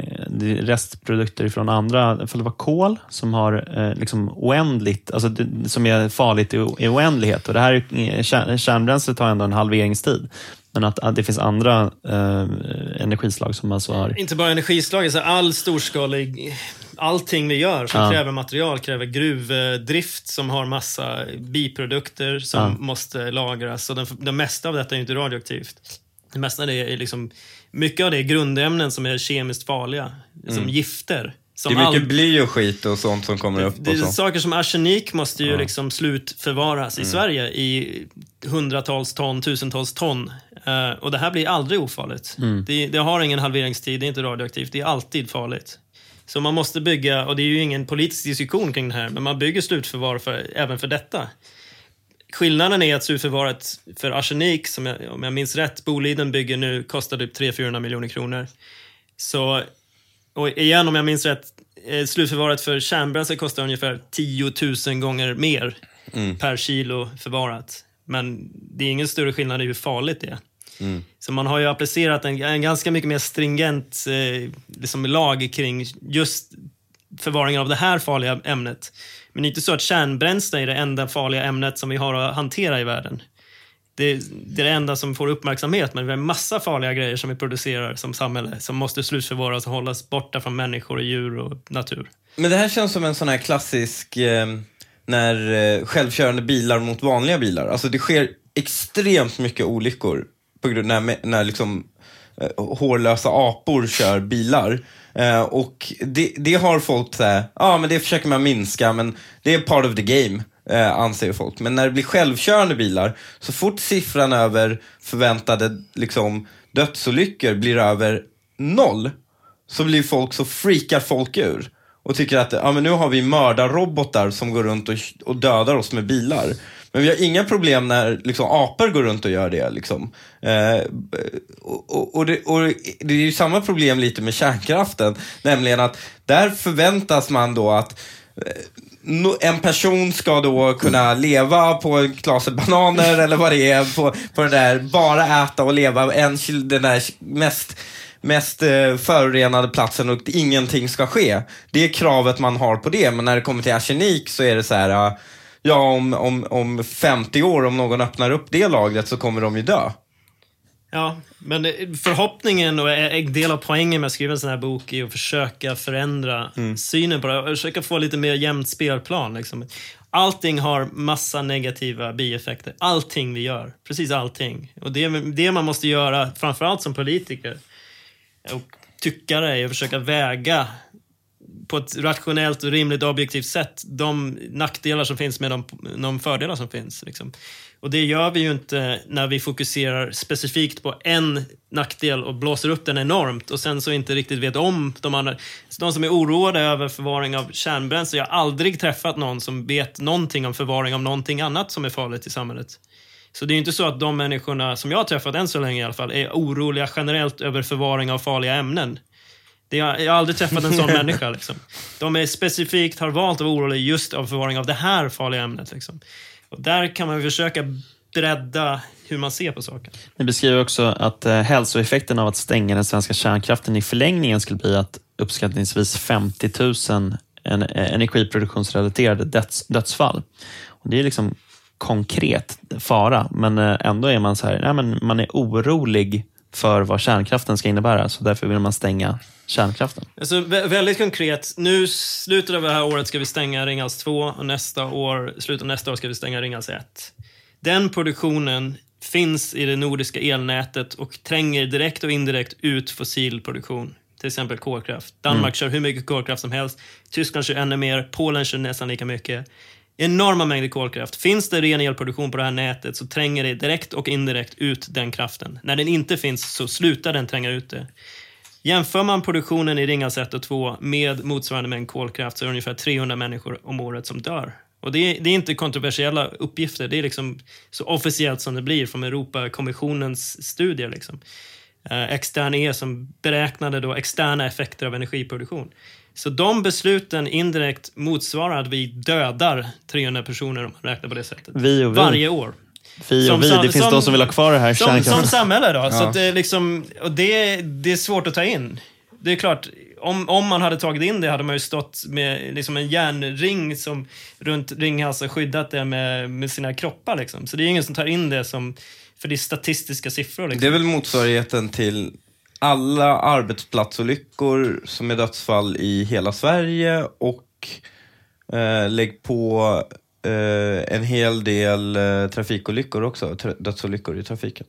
restprodukter från andra, för det var kol som har eh, liksom oändligt, alltså som är farligt i, i oändlighet. Och det här är- kärn, kärnbränslet har ändå en halveringstid. Men att, att det finns andra eh, energislag som alltså har... Inte bara energislag, så all storskalig... Allting vi gör som Ja. kräver material kräver gruvdrift som har massa biprodukter som Ja. måste lagras. Och den, det mesta av detta är inte radioaktivt. Det mesta det är liksom... Mycket av det är grundämnen som är kemiskt farliga. Som gifter. Som. Det är mycket all- bly och skit och sånt som kommer upp. Det är saker som arsenik måste ju liksom slutförvaras i Mm. Sverige i hundratals ton, tusentals ton. Eh, och det här blir aldrig ofarligt. Mm. Det, det har ingen halveringstid, det är inte radioaktivt, det är alltid farligt. Så man måste bygga, och det är ju ingen politisk diskussion kring det här, men man bygger slutförvar för, även för detta. Skillnaden är att slutförvaret för arsenik, som jag, om jag minns rätt, Boliden bygger nu, kostar typ 300-400 miljoner kronor. Så, och igen om jag minns rätt, eh, slutförvaret för kärnbränsle kostar ungefär 10 000 gånger mer per kilo förvarat. Men det är ingen större skillnad i hur farligt det är. Så man har ju applicerat en, en ganska mycket mer stringent eh, liksom lag kring just förvaringen av det här farliga ämnet. Men det är inte så att kärnbränsle är det enda farliga ämnet som vi har att hantera i världen. Det, det är det enda som får uppmärksamhet, men vi har massa farliga grejer som vi producerar som samhälle som måste slutförvaras och hållas borta från människor, och djur och natur. Men det här känns som en sån här klassisk, eh, när eh, självkörande bilar mot vanliga bilar. Alltså det sker extremt mycket olyckor på grund när, när liksom eh, hårlösa apor kör bilar. Eh, och det, det har folk såhär, ja ja men det försöker man minska, men det är part of the game. Eh, anser folk. Men när det blir självkörande bilar, så fort siffran över förväntade liksom, dödsolyckor blir över noll, så blir folk så freakar folk ur. Och tycker att ja, men nu har vi mördarrobotar som går runt och, och dödar oss med bilar. Men vi har inga problem när liksom, apor går runt och gör det. Liksom. Eh, och, och, och, det, och det är ju samma problem lite med kärnkraften. Nämligen att där förväntas man då att eh, en person ska då kunna leva på en klase bananer eller vad det är, på, på den där, bara äta och leva en, den där mest mest eh, förorenade platsen och ingenting ska ske. Det är kravet man har på det, men när det kommer till arsenik så är det så här, ja, ja om, om, om 50 år, om någon öppnar upp det lagret så kommer de ju dö. Ja, men förhoppningen och en del av poängen med att skriva en sån här bok är att försöka förändra synen på det och försöka få lite mer jämnt spelplan. Liksom. Allting har massa negativa bieffekter. Allting vi gör. Precis allting. Och det, det man måste göra, framförallt som politiker och tyckare, är att försöka väga på ett rationellt och rimligt objektivt sätt de nackdelar som finns med de, de fördelar som finns. Liksom. Och det gör vi ju inte när vi fokuserar specifikt på en nackdel och blåser upp den enormt och sen så inte riktigt vet om de andra. Så de som är oroade över förvaring av kärnbränsle, jag har aldrig träffat någon som vet någonting om förvaring av någonting annat som är farligt i samhället. Så det är ju inte så att de människorna som jag har träffat än så länge i alla fall är oroliga generellt över förvaring av farliga ämnen. Det är, jag har aldrig träffat en sån människa. Liksom. De är specifikt har valt att vara oroliga just av förvaring av det här farliga ämnet. Liksom. Och där kan man försöka bredda hur man ser på saken. Ni beskriver också att eh, hälsoeffekten av att stänga den svenska kärnkraften i förlängningen skulle bli att uppskattningsvis 50 000 en, eh, energiproduktionsrelaterade döds, dödsfall. Och det är liksom konkret fara, men eh, ändå är man så här, nej, men man är orolig för vad kärnkraften ska innebära, så därför vill man stänga kärnkraften. Alltså, vä- väldigt konkret. Nu slutet av det här året ska vi stänga Ringhals 2 och nästa år, slutet av nästa år ska vi stänga Ringhals 1. Den produktionen finns i det nordiska elnätet och tränger direkt och indirekt ut fossil produktion. Till exempel kolkraft. Danmark kör hur mycket kolkraft som helst. Tyskland kör ännu mer. Polen kör nästan lika mycket. Enorma mängder kolkraft. Finns det ren elproduktion på det här nätet så tränger det direkt och indirekt ut den kraften. När den inte finns så slutar den tränga ut det. Jämför man produktionen i Ringhals 1 och 2 med motsvarande mängd kolkraft så är det ungefär 300 människor om året som dör. Och det är, det är inte kontroversiella uppgifter, det är liksom så officiellt som det blir från Europakommissionens studier. Liksom. Eh, extern E som beräknade då externa effekter av energiproduktion. Så de besluten indirekt motsvarar att vi dödar 300 personer om man räknar på det sättet. Vi och vi. Varje år. Vi Som och vi, det finns som- de som vill ha kvar det här Som, som samhälle då. Så Ja. att det, är liksom, och det, det är svårt att ta in. Det är klart, om, om man hade tagit in det hade man ju stått med liksom en järnring som, runt Ringhals och skyddat det med, med sina kroppar. Liksom. Så det är ingen som tar in det som, för det är statistiska siffror. Liksom. Det är väl motsvarigheten till alla arbetsplatsolyckor som är dödsfall i hela Sverige och eh, lägg på eh, en hel del eh, trafikolyckor också, tra- dödsolyckor i trafiken.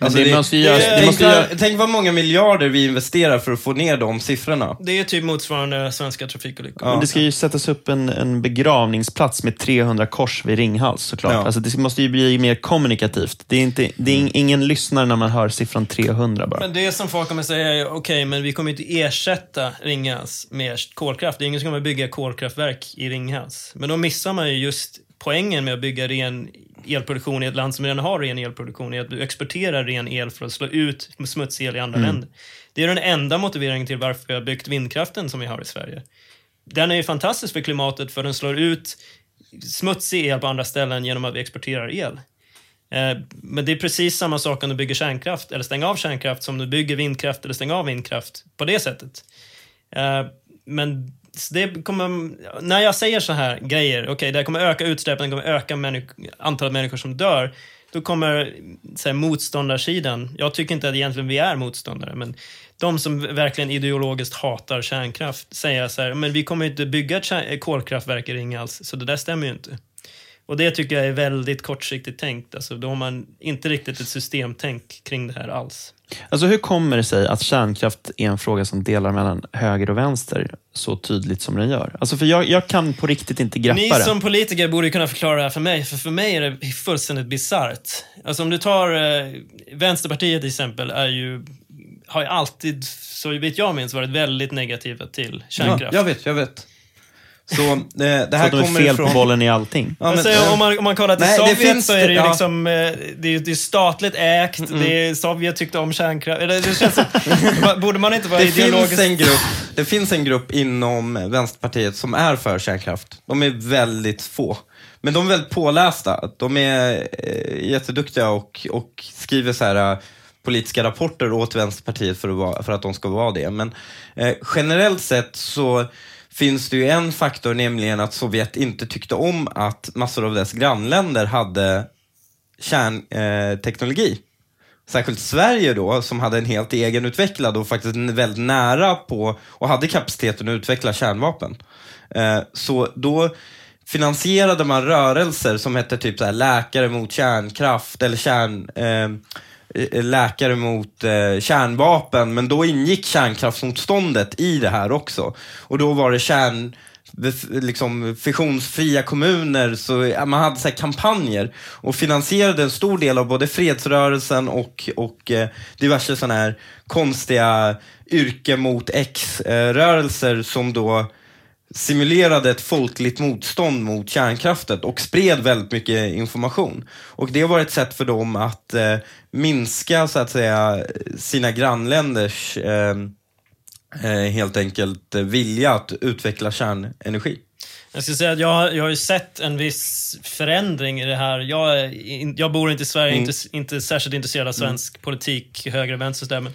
Alltså det måste ju göras- det tänk, måste vad- göra- tänk vad många miljarder vi investerar för att få ner de siffrorna. Det är typ motsvarande svenska trafikolyckor. Ja. Men det ska ju sättas upp en, en begravningsplats med 300 kors vid Ringhals såklart. Ja. Alltså det måste ju bli mer kommunikativt. Det är, inte, det är ing- ingen lyssnar när man hör siffran 300 bara. Men det som folk kommer säga är, okej, men vi kommer inte ersätta Ringhals med kolkraft. Det är ingen som kommer bygga kolkraftverk i Ringhals. Men då missar man ju just poängen med att bygga ren elproduktion i ett land som redan har ren elproduktion, är att du exporterar ren el för att slå ut smutsig el i andra länder. Det är den enda motiveringen till varför vi har byggt vindkraften som vi har i Sverige. Den är ju fantastisk för klimatet för den slår ut smutsig el på andra ställen genom att vi exporterar el. Eh, Men det är precis samma sak om du bygger kärnkraft eller stänger av kärnkraft som du bygger vindkraft eller stänger av vindkraft på det sättet. Eh, Men det kommer, när jag säger så här grejer, okej, det här kommer öka utsläppen, det kommer öka människ- antalet människor som dör, då kommer så här, motståndarsidan, jag tycker inte att egentligen vi är motståndare, men de som verkligen ideologiskt hatar kärnkraft säger så här, men vi kommer ju inte bygga ett kolkraftverk i Ringhals, så det där stämmer ju inte. Och det tycker jag är väldigt kortsiktigt tänkt. Alltså, då har man inte riktigt ett systemtänk kring det här alls. Alltså hur kommer det sig att kärnkraft är en fråga som delar mellan höger och vänster så tydligt som den gör? Alltså för jag, jag kan på riktigt inte greppa Ni det. som politiker borde kunna förklara det här för mig, för för mig är det fullständigt bisarrt. Alltså om du tar eh, Vänsterpartiet till exempel, är ju, har ju alltid, så vet jag minns, varit väldigt negativa till kärnkraft. Ja, jag vet, jag vet. Så eh, det här att de är kommer fel ifrån... på bollen i allting. Ja, men, alltså, om, man, om man kollar till nej, det Sovjet finns så är det ju det, ja. liksom, eh, det är, det är statligt ägt, det är, Sovjet tyckte om kärnkraft. Eller, Det känns som, borde man inte vara Det ideologiskt... finns, en grupp, det finns en grupp inom Vänsterpartiet som är för kärnkraft. De är väldigt få. Men de är väldigt pålästa. De är eh, jätteduktiga och, och skriver så här, politiska rapporter åt Vänsterpartiet för att, vara, för att de ska vara det. Men eh, generellt sett så finns det ju en faktor, nämligen att Sovjet inte tyckte om att massor av dess grannländer hade kärnteknologi. Eh. Särskilt Sverige då, som hade en helt egenutvecklad och faktiskt väldigt nära på och hade kapaciteten att utveckla kärnvapen. Eh, så då finansierade man rörelser som hette typ så här, läkare mot kärnkraft eller kärn, eh, Eh, eh, läkare mot eh, kärnvapen, men då ingick kärnkraftsmotståndet i det här också. Och då var det kärn liksom fissionsfria kommuner, så man hade så här kampanjer och finansierade en stor del av både fredsrörelsen och, och eh, diverse sådana här konstiga yrke mot X-rörelser eh, som då simulerade ett folkligt motstånd mot kärnkraften och spred väldigt mycket information. Och det var ett sätt för dem att eh, minska så att säga sina grannländers eh, eh, helt enkelt vilja att utveckla kärnenergi. Jag ska säga att jag, jag har ju sett en viss förändring i det här. Jag, jag bor inte i Sverige, Mm. inte, inte särskilt intresserad av svensk politik, höger och vänster. sådär, Men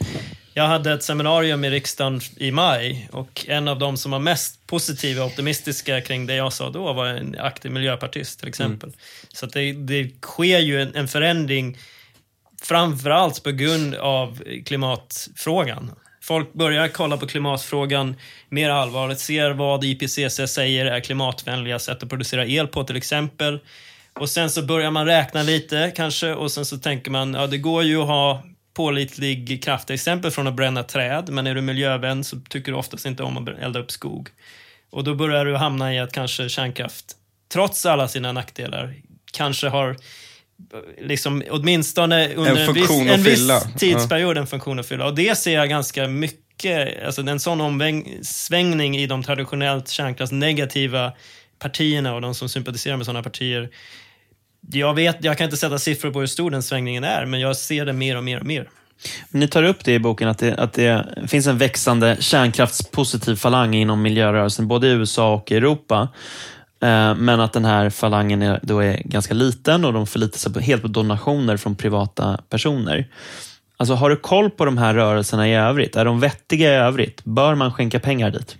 jag hade ett seminarium i riksdagen i maj och en av de som var mest positiva och optimistiska kring det jag sa då var en aktiv miljöpartist till exempel. Så att det, det sker ju en, en förändring framförallt på grund av klimatfrågan. Folk börjar kolla på klimatfrågan mer allvarligt, ser vad IPCC säger är klimatvänliga sätt att producera el på till exempel. Och sen så börjar man räkna lite kanske och sen så tänker man, ja det går ju att ha pålitlig kraft, till exempel från att bränna träd, men är du miljövän så tycker du oftast inte om att elda upp skog. Och då börjar du hamna i att kanske kärnkraft, trots alla sina nackdelar, kanske har liksom åtminstone under en, viss, funktion att en viss tidsperiod en funktion att fylla. Och det ser jag ganska mycket, alltså en sån omsvängning i de traditionellt kärnkraftsnegativa partierna och de som sympatiserar med sådana partier. Jag vet, jag kan inte sätta siffror på hur stor den svängningen är, men jag ser det mer och mer och mer. Ni tar upp det i boken, att det, att det finns en växande kärnkraftspositiv falang inom miljörörelsen, både i USA och i Europa. Eh, men att den här falangen är, då är ganska liten och de förlitar sig på, helt på donationer från privata personer. Alltså, har du koll på de här rörelserna i övrigt? Är de vettiga i övrigt? Bör man skänka pengar dit?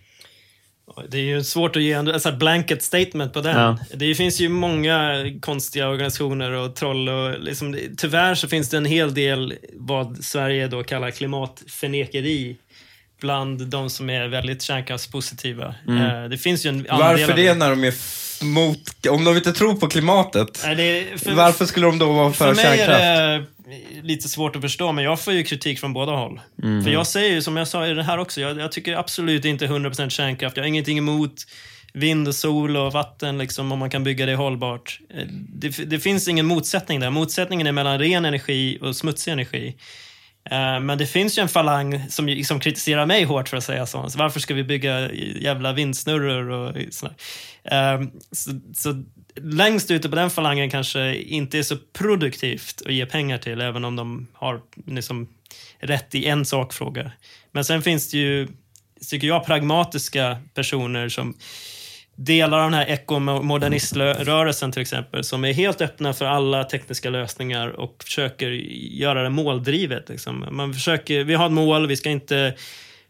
Det är ju svårt att ge en alltså blanket statement på den. Ja. Det finns ju många konstiga organisationer och troll och liksom, tyvärr så finns det en hel del vad Sverige då kallar klimatförnekeri bland de som är väldigt kärnkraftspositiva. Eh, Det finns ju en Mm. Varför det när de är mot, om de inte tror på klimatet? Nej, det för, Varför skulle de då vara för, för mig kärnkraft? är det lite svårt att förstå, men jag får ju kritik från båda håll. Mm. För jag säger ju, som jag sa i det här också, jag, jag tycker absolut inte 100% kärnkraft. Jag har ingenting emot vind och sol och vatten, liksom, om man kan bygga det hållbart. Eh, Det, det finns ingen motsättning där. Motsättningen är mellan ren energi och smutsig energi. Eh, Men det finns ju en falang som, som kritiserar mig hårt för att säga så. så varför ska vi bygga jävla vindsnurror och sådär. Ehm, så, så längst ute på den falangen kanske inte är så produktivt att ge pengar till, även om de har liksom rätt i en sakfråga. Men sen finns det ju, tycker jag, pragmatiska personer som delar av den här ekomoderniströrelsen till exempel, som är helt öppna för alla tekniska lösningar och försöker göra det måldrivet. Liksom. Man försöker, vi har ett mål, vi ska inte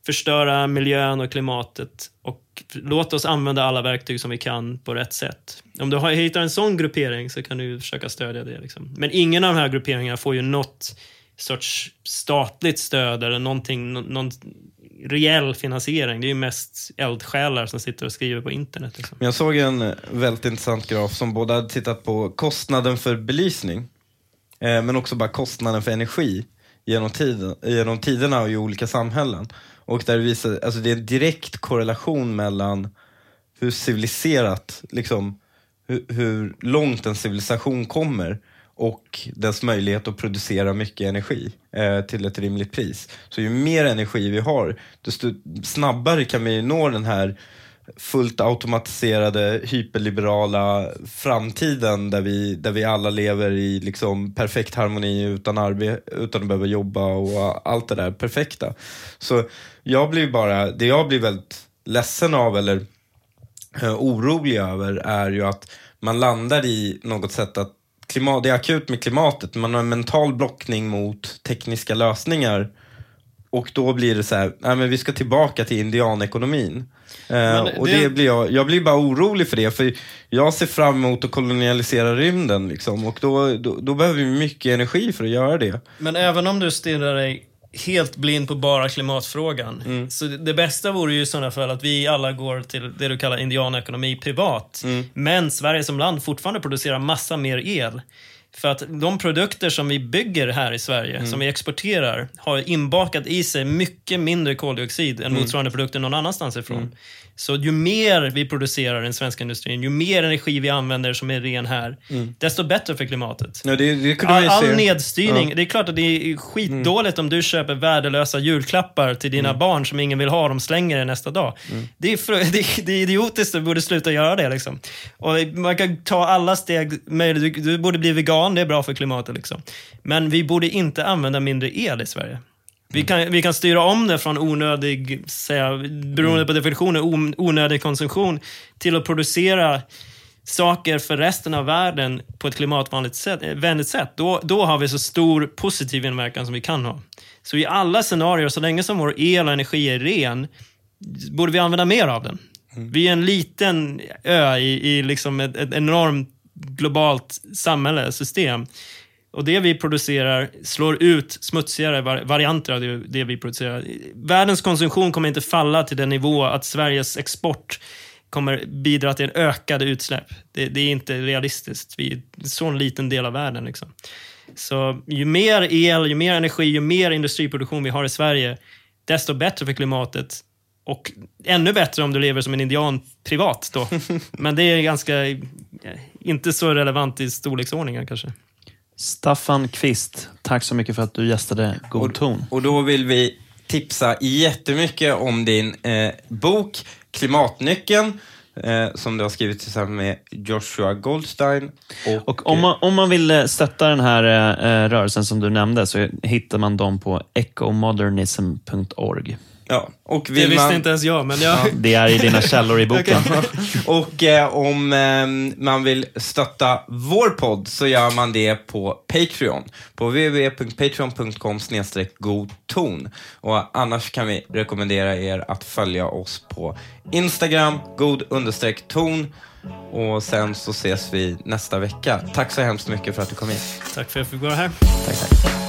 förstöra miljön och klimatet och låt oss använda alla verktyg som vi kan på rätt sätt. Om du hittar en sån gruppering så kan du försöka stödja det. Liksom. Men ingen av de här grupperingarna får ju något sorts statligt stöd eller någonting, någon reell finansiering. Det är ju mest eldsjälar som sitter och skriver på internet. Liksom. Jag såg en eh, väldigt intressant graf som både hade tittat på kostnaden för belysning, eh, men också bara kostnaden för energi genom, tiden, genom tiderna och i olika samhällen. Och där det visar, alltså det är en direkt korrelation mellan hur civiliserat, liksom, hur, hur långt en civilisation kommer och dess möjlighet att producera mycket energi eh, till ett rimligt pris. Så ju mer energi vi har, desto snabbare kan vi nå den här fullt automatiserade, hyperliberala framtiden där vi, där vi alla lever i liksom perfekt harmoni utan, arbe- utan att behöva jobba och allt det där perfekta. Så jag blir bara, det jag blir väldigt ledsen av eller eh, orolig över är ju att man landar i något sätt att klimat, det är akut med klimatet, man har en mental blockning mot tekniska lösningar och då blir det så här, nej men vi ska tillbaka till indianekonomin. Eh, och det- det blir jag, jag blir bara orolig för det, för jag ser fram emot att kolonialisera rymden liksom, och då, då, då behöver vi mycket energi för att göra det. Men även om du stirrar dig helt blind på bara klimatfrågan. Så det bästa vore ju i sådana fall att vi alla går till det du kallar indianekonomi privat. Men Sverige som land fortfarande producerar massa mer el. För att de produkter som vi bygger här i Sverige, som vi exporterar, har inbakat i sig mycket mindre koldioxid än motsvarande produkter någon annanstans ifrån. Så ju mer vi producerar i den svenska industrin, ju mer energi vi använder som är ren här, desto bättre för klimatet. Ja, det, det All, all nedstyrning. Det är klart att det är skitdåligt om du köper värdelösa julklappar till dina barn som ingen vill ha, de slänger det nästa dag. Det, är det, det är idiotiskt, du borde sluta göra det. Liksom. Och man kan ta alla steg. Du, du borde bli vegan, det är bra för klimatet. Liksom. Men vi borde inte använda mindre el i Sverige. Vi kan, vi kan styra om det från onödig, säga, beroende på definitionen, on- onödig konsumtion till att producera saker för resten av världen på ett klimatvänligt sätt. eh, vänligt sätt. Då, då har vi så stor positiv inverkan som vi kan ha. Så i alla scenarier, så länge som vår el och energi är ren, borde vi använda mer av den. Vi är en liten ö i, i liksom ett, ett enormt globalt samhälle, system. Och det vi producerar slår ut smutsigare var- varianter av det, det vi producerar. Världens konsumtion kommer inte falla till den nivå att Sveriges export kommer bidra till en ökade utsläpp. Det, det är inte realistiskt. Vi är en sån liten del av världen. Liksom. Så ju mer el, ju mer energi, ju mer industriproduktion vi har i Sverige, desto bättre för klimatet. Och ännu bättre om du lever som en indian privat då. Men det är ganska, inte så relevant i storleksordningen kanske. Staffan Kvist, tack så mycket för att du gästade God ton. Och då vill vi tipsa jättemycket om din eh, bok Klimatnyckeln, eh, som du har skrivit tillsammans med Joshua Goldstein. Och, Och om man, om man vill eh, stötta den här eh, rörelsen som du nämnde så hittar man dem på ecomodernism.org. ja, och Det visste man, inte ens jag, men jag... Det är i dina källor i boken. Och eh, om eh, man vill stötta vår podd så gör man det på Patreon. På www.patreon.com godton. Och annars kan vi rekommendera er att följa oss på Instagram, god ton. Och sen så ses vi nästa vecka. Tack så hemskt mycket för att du kom hit. Tack för att jag fick vara här. Tack, tack.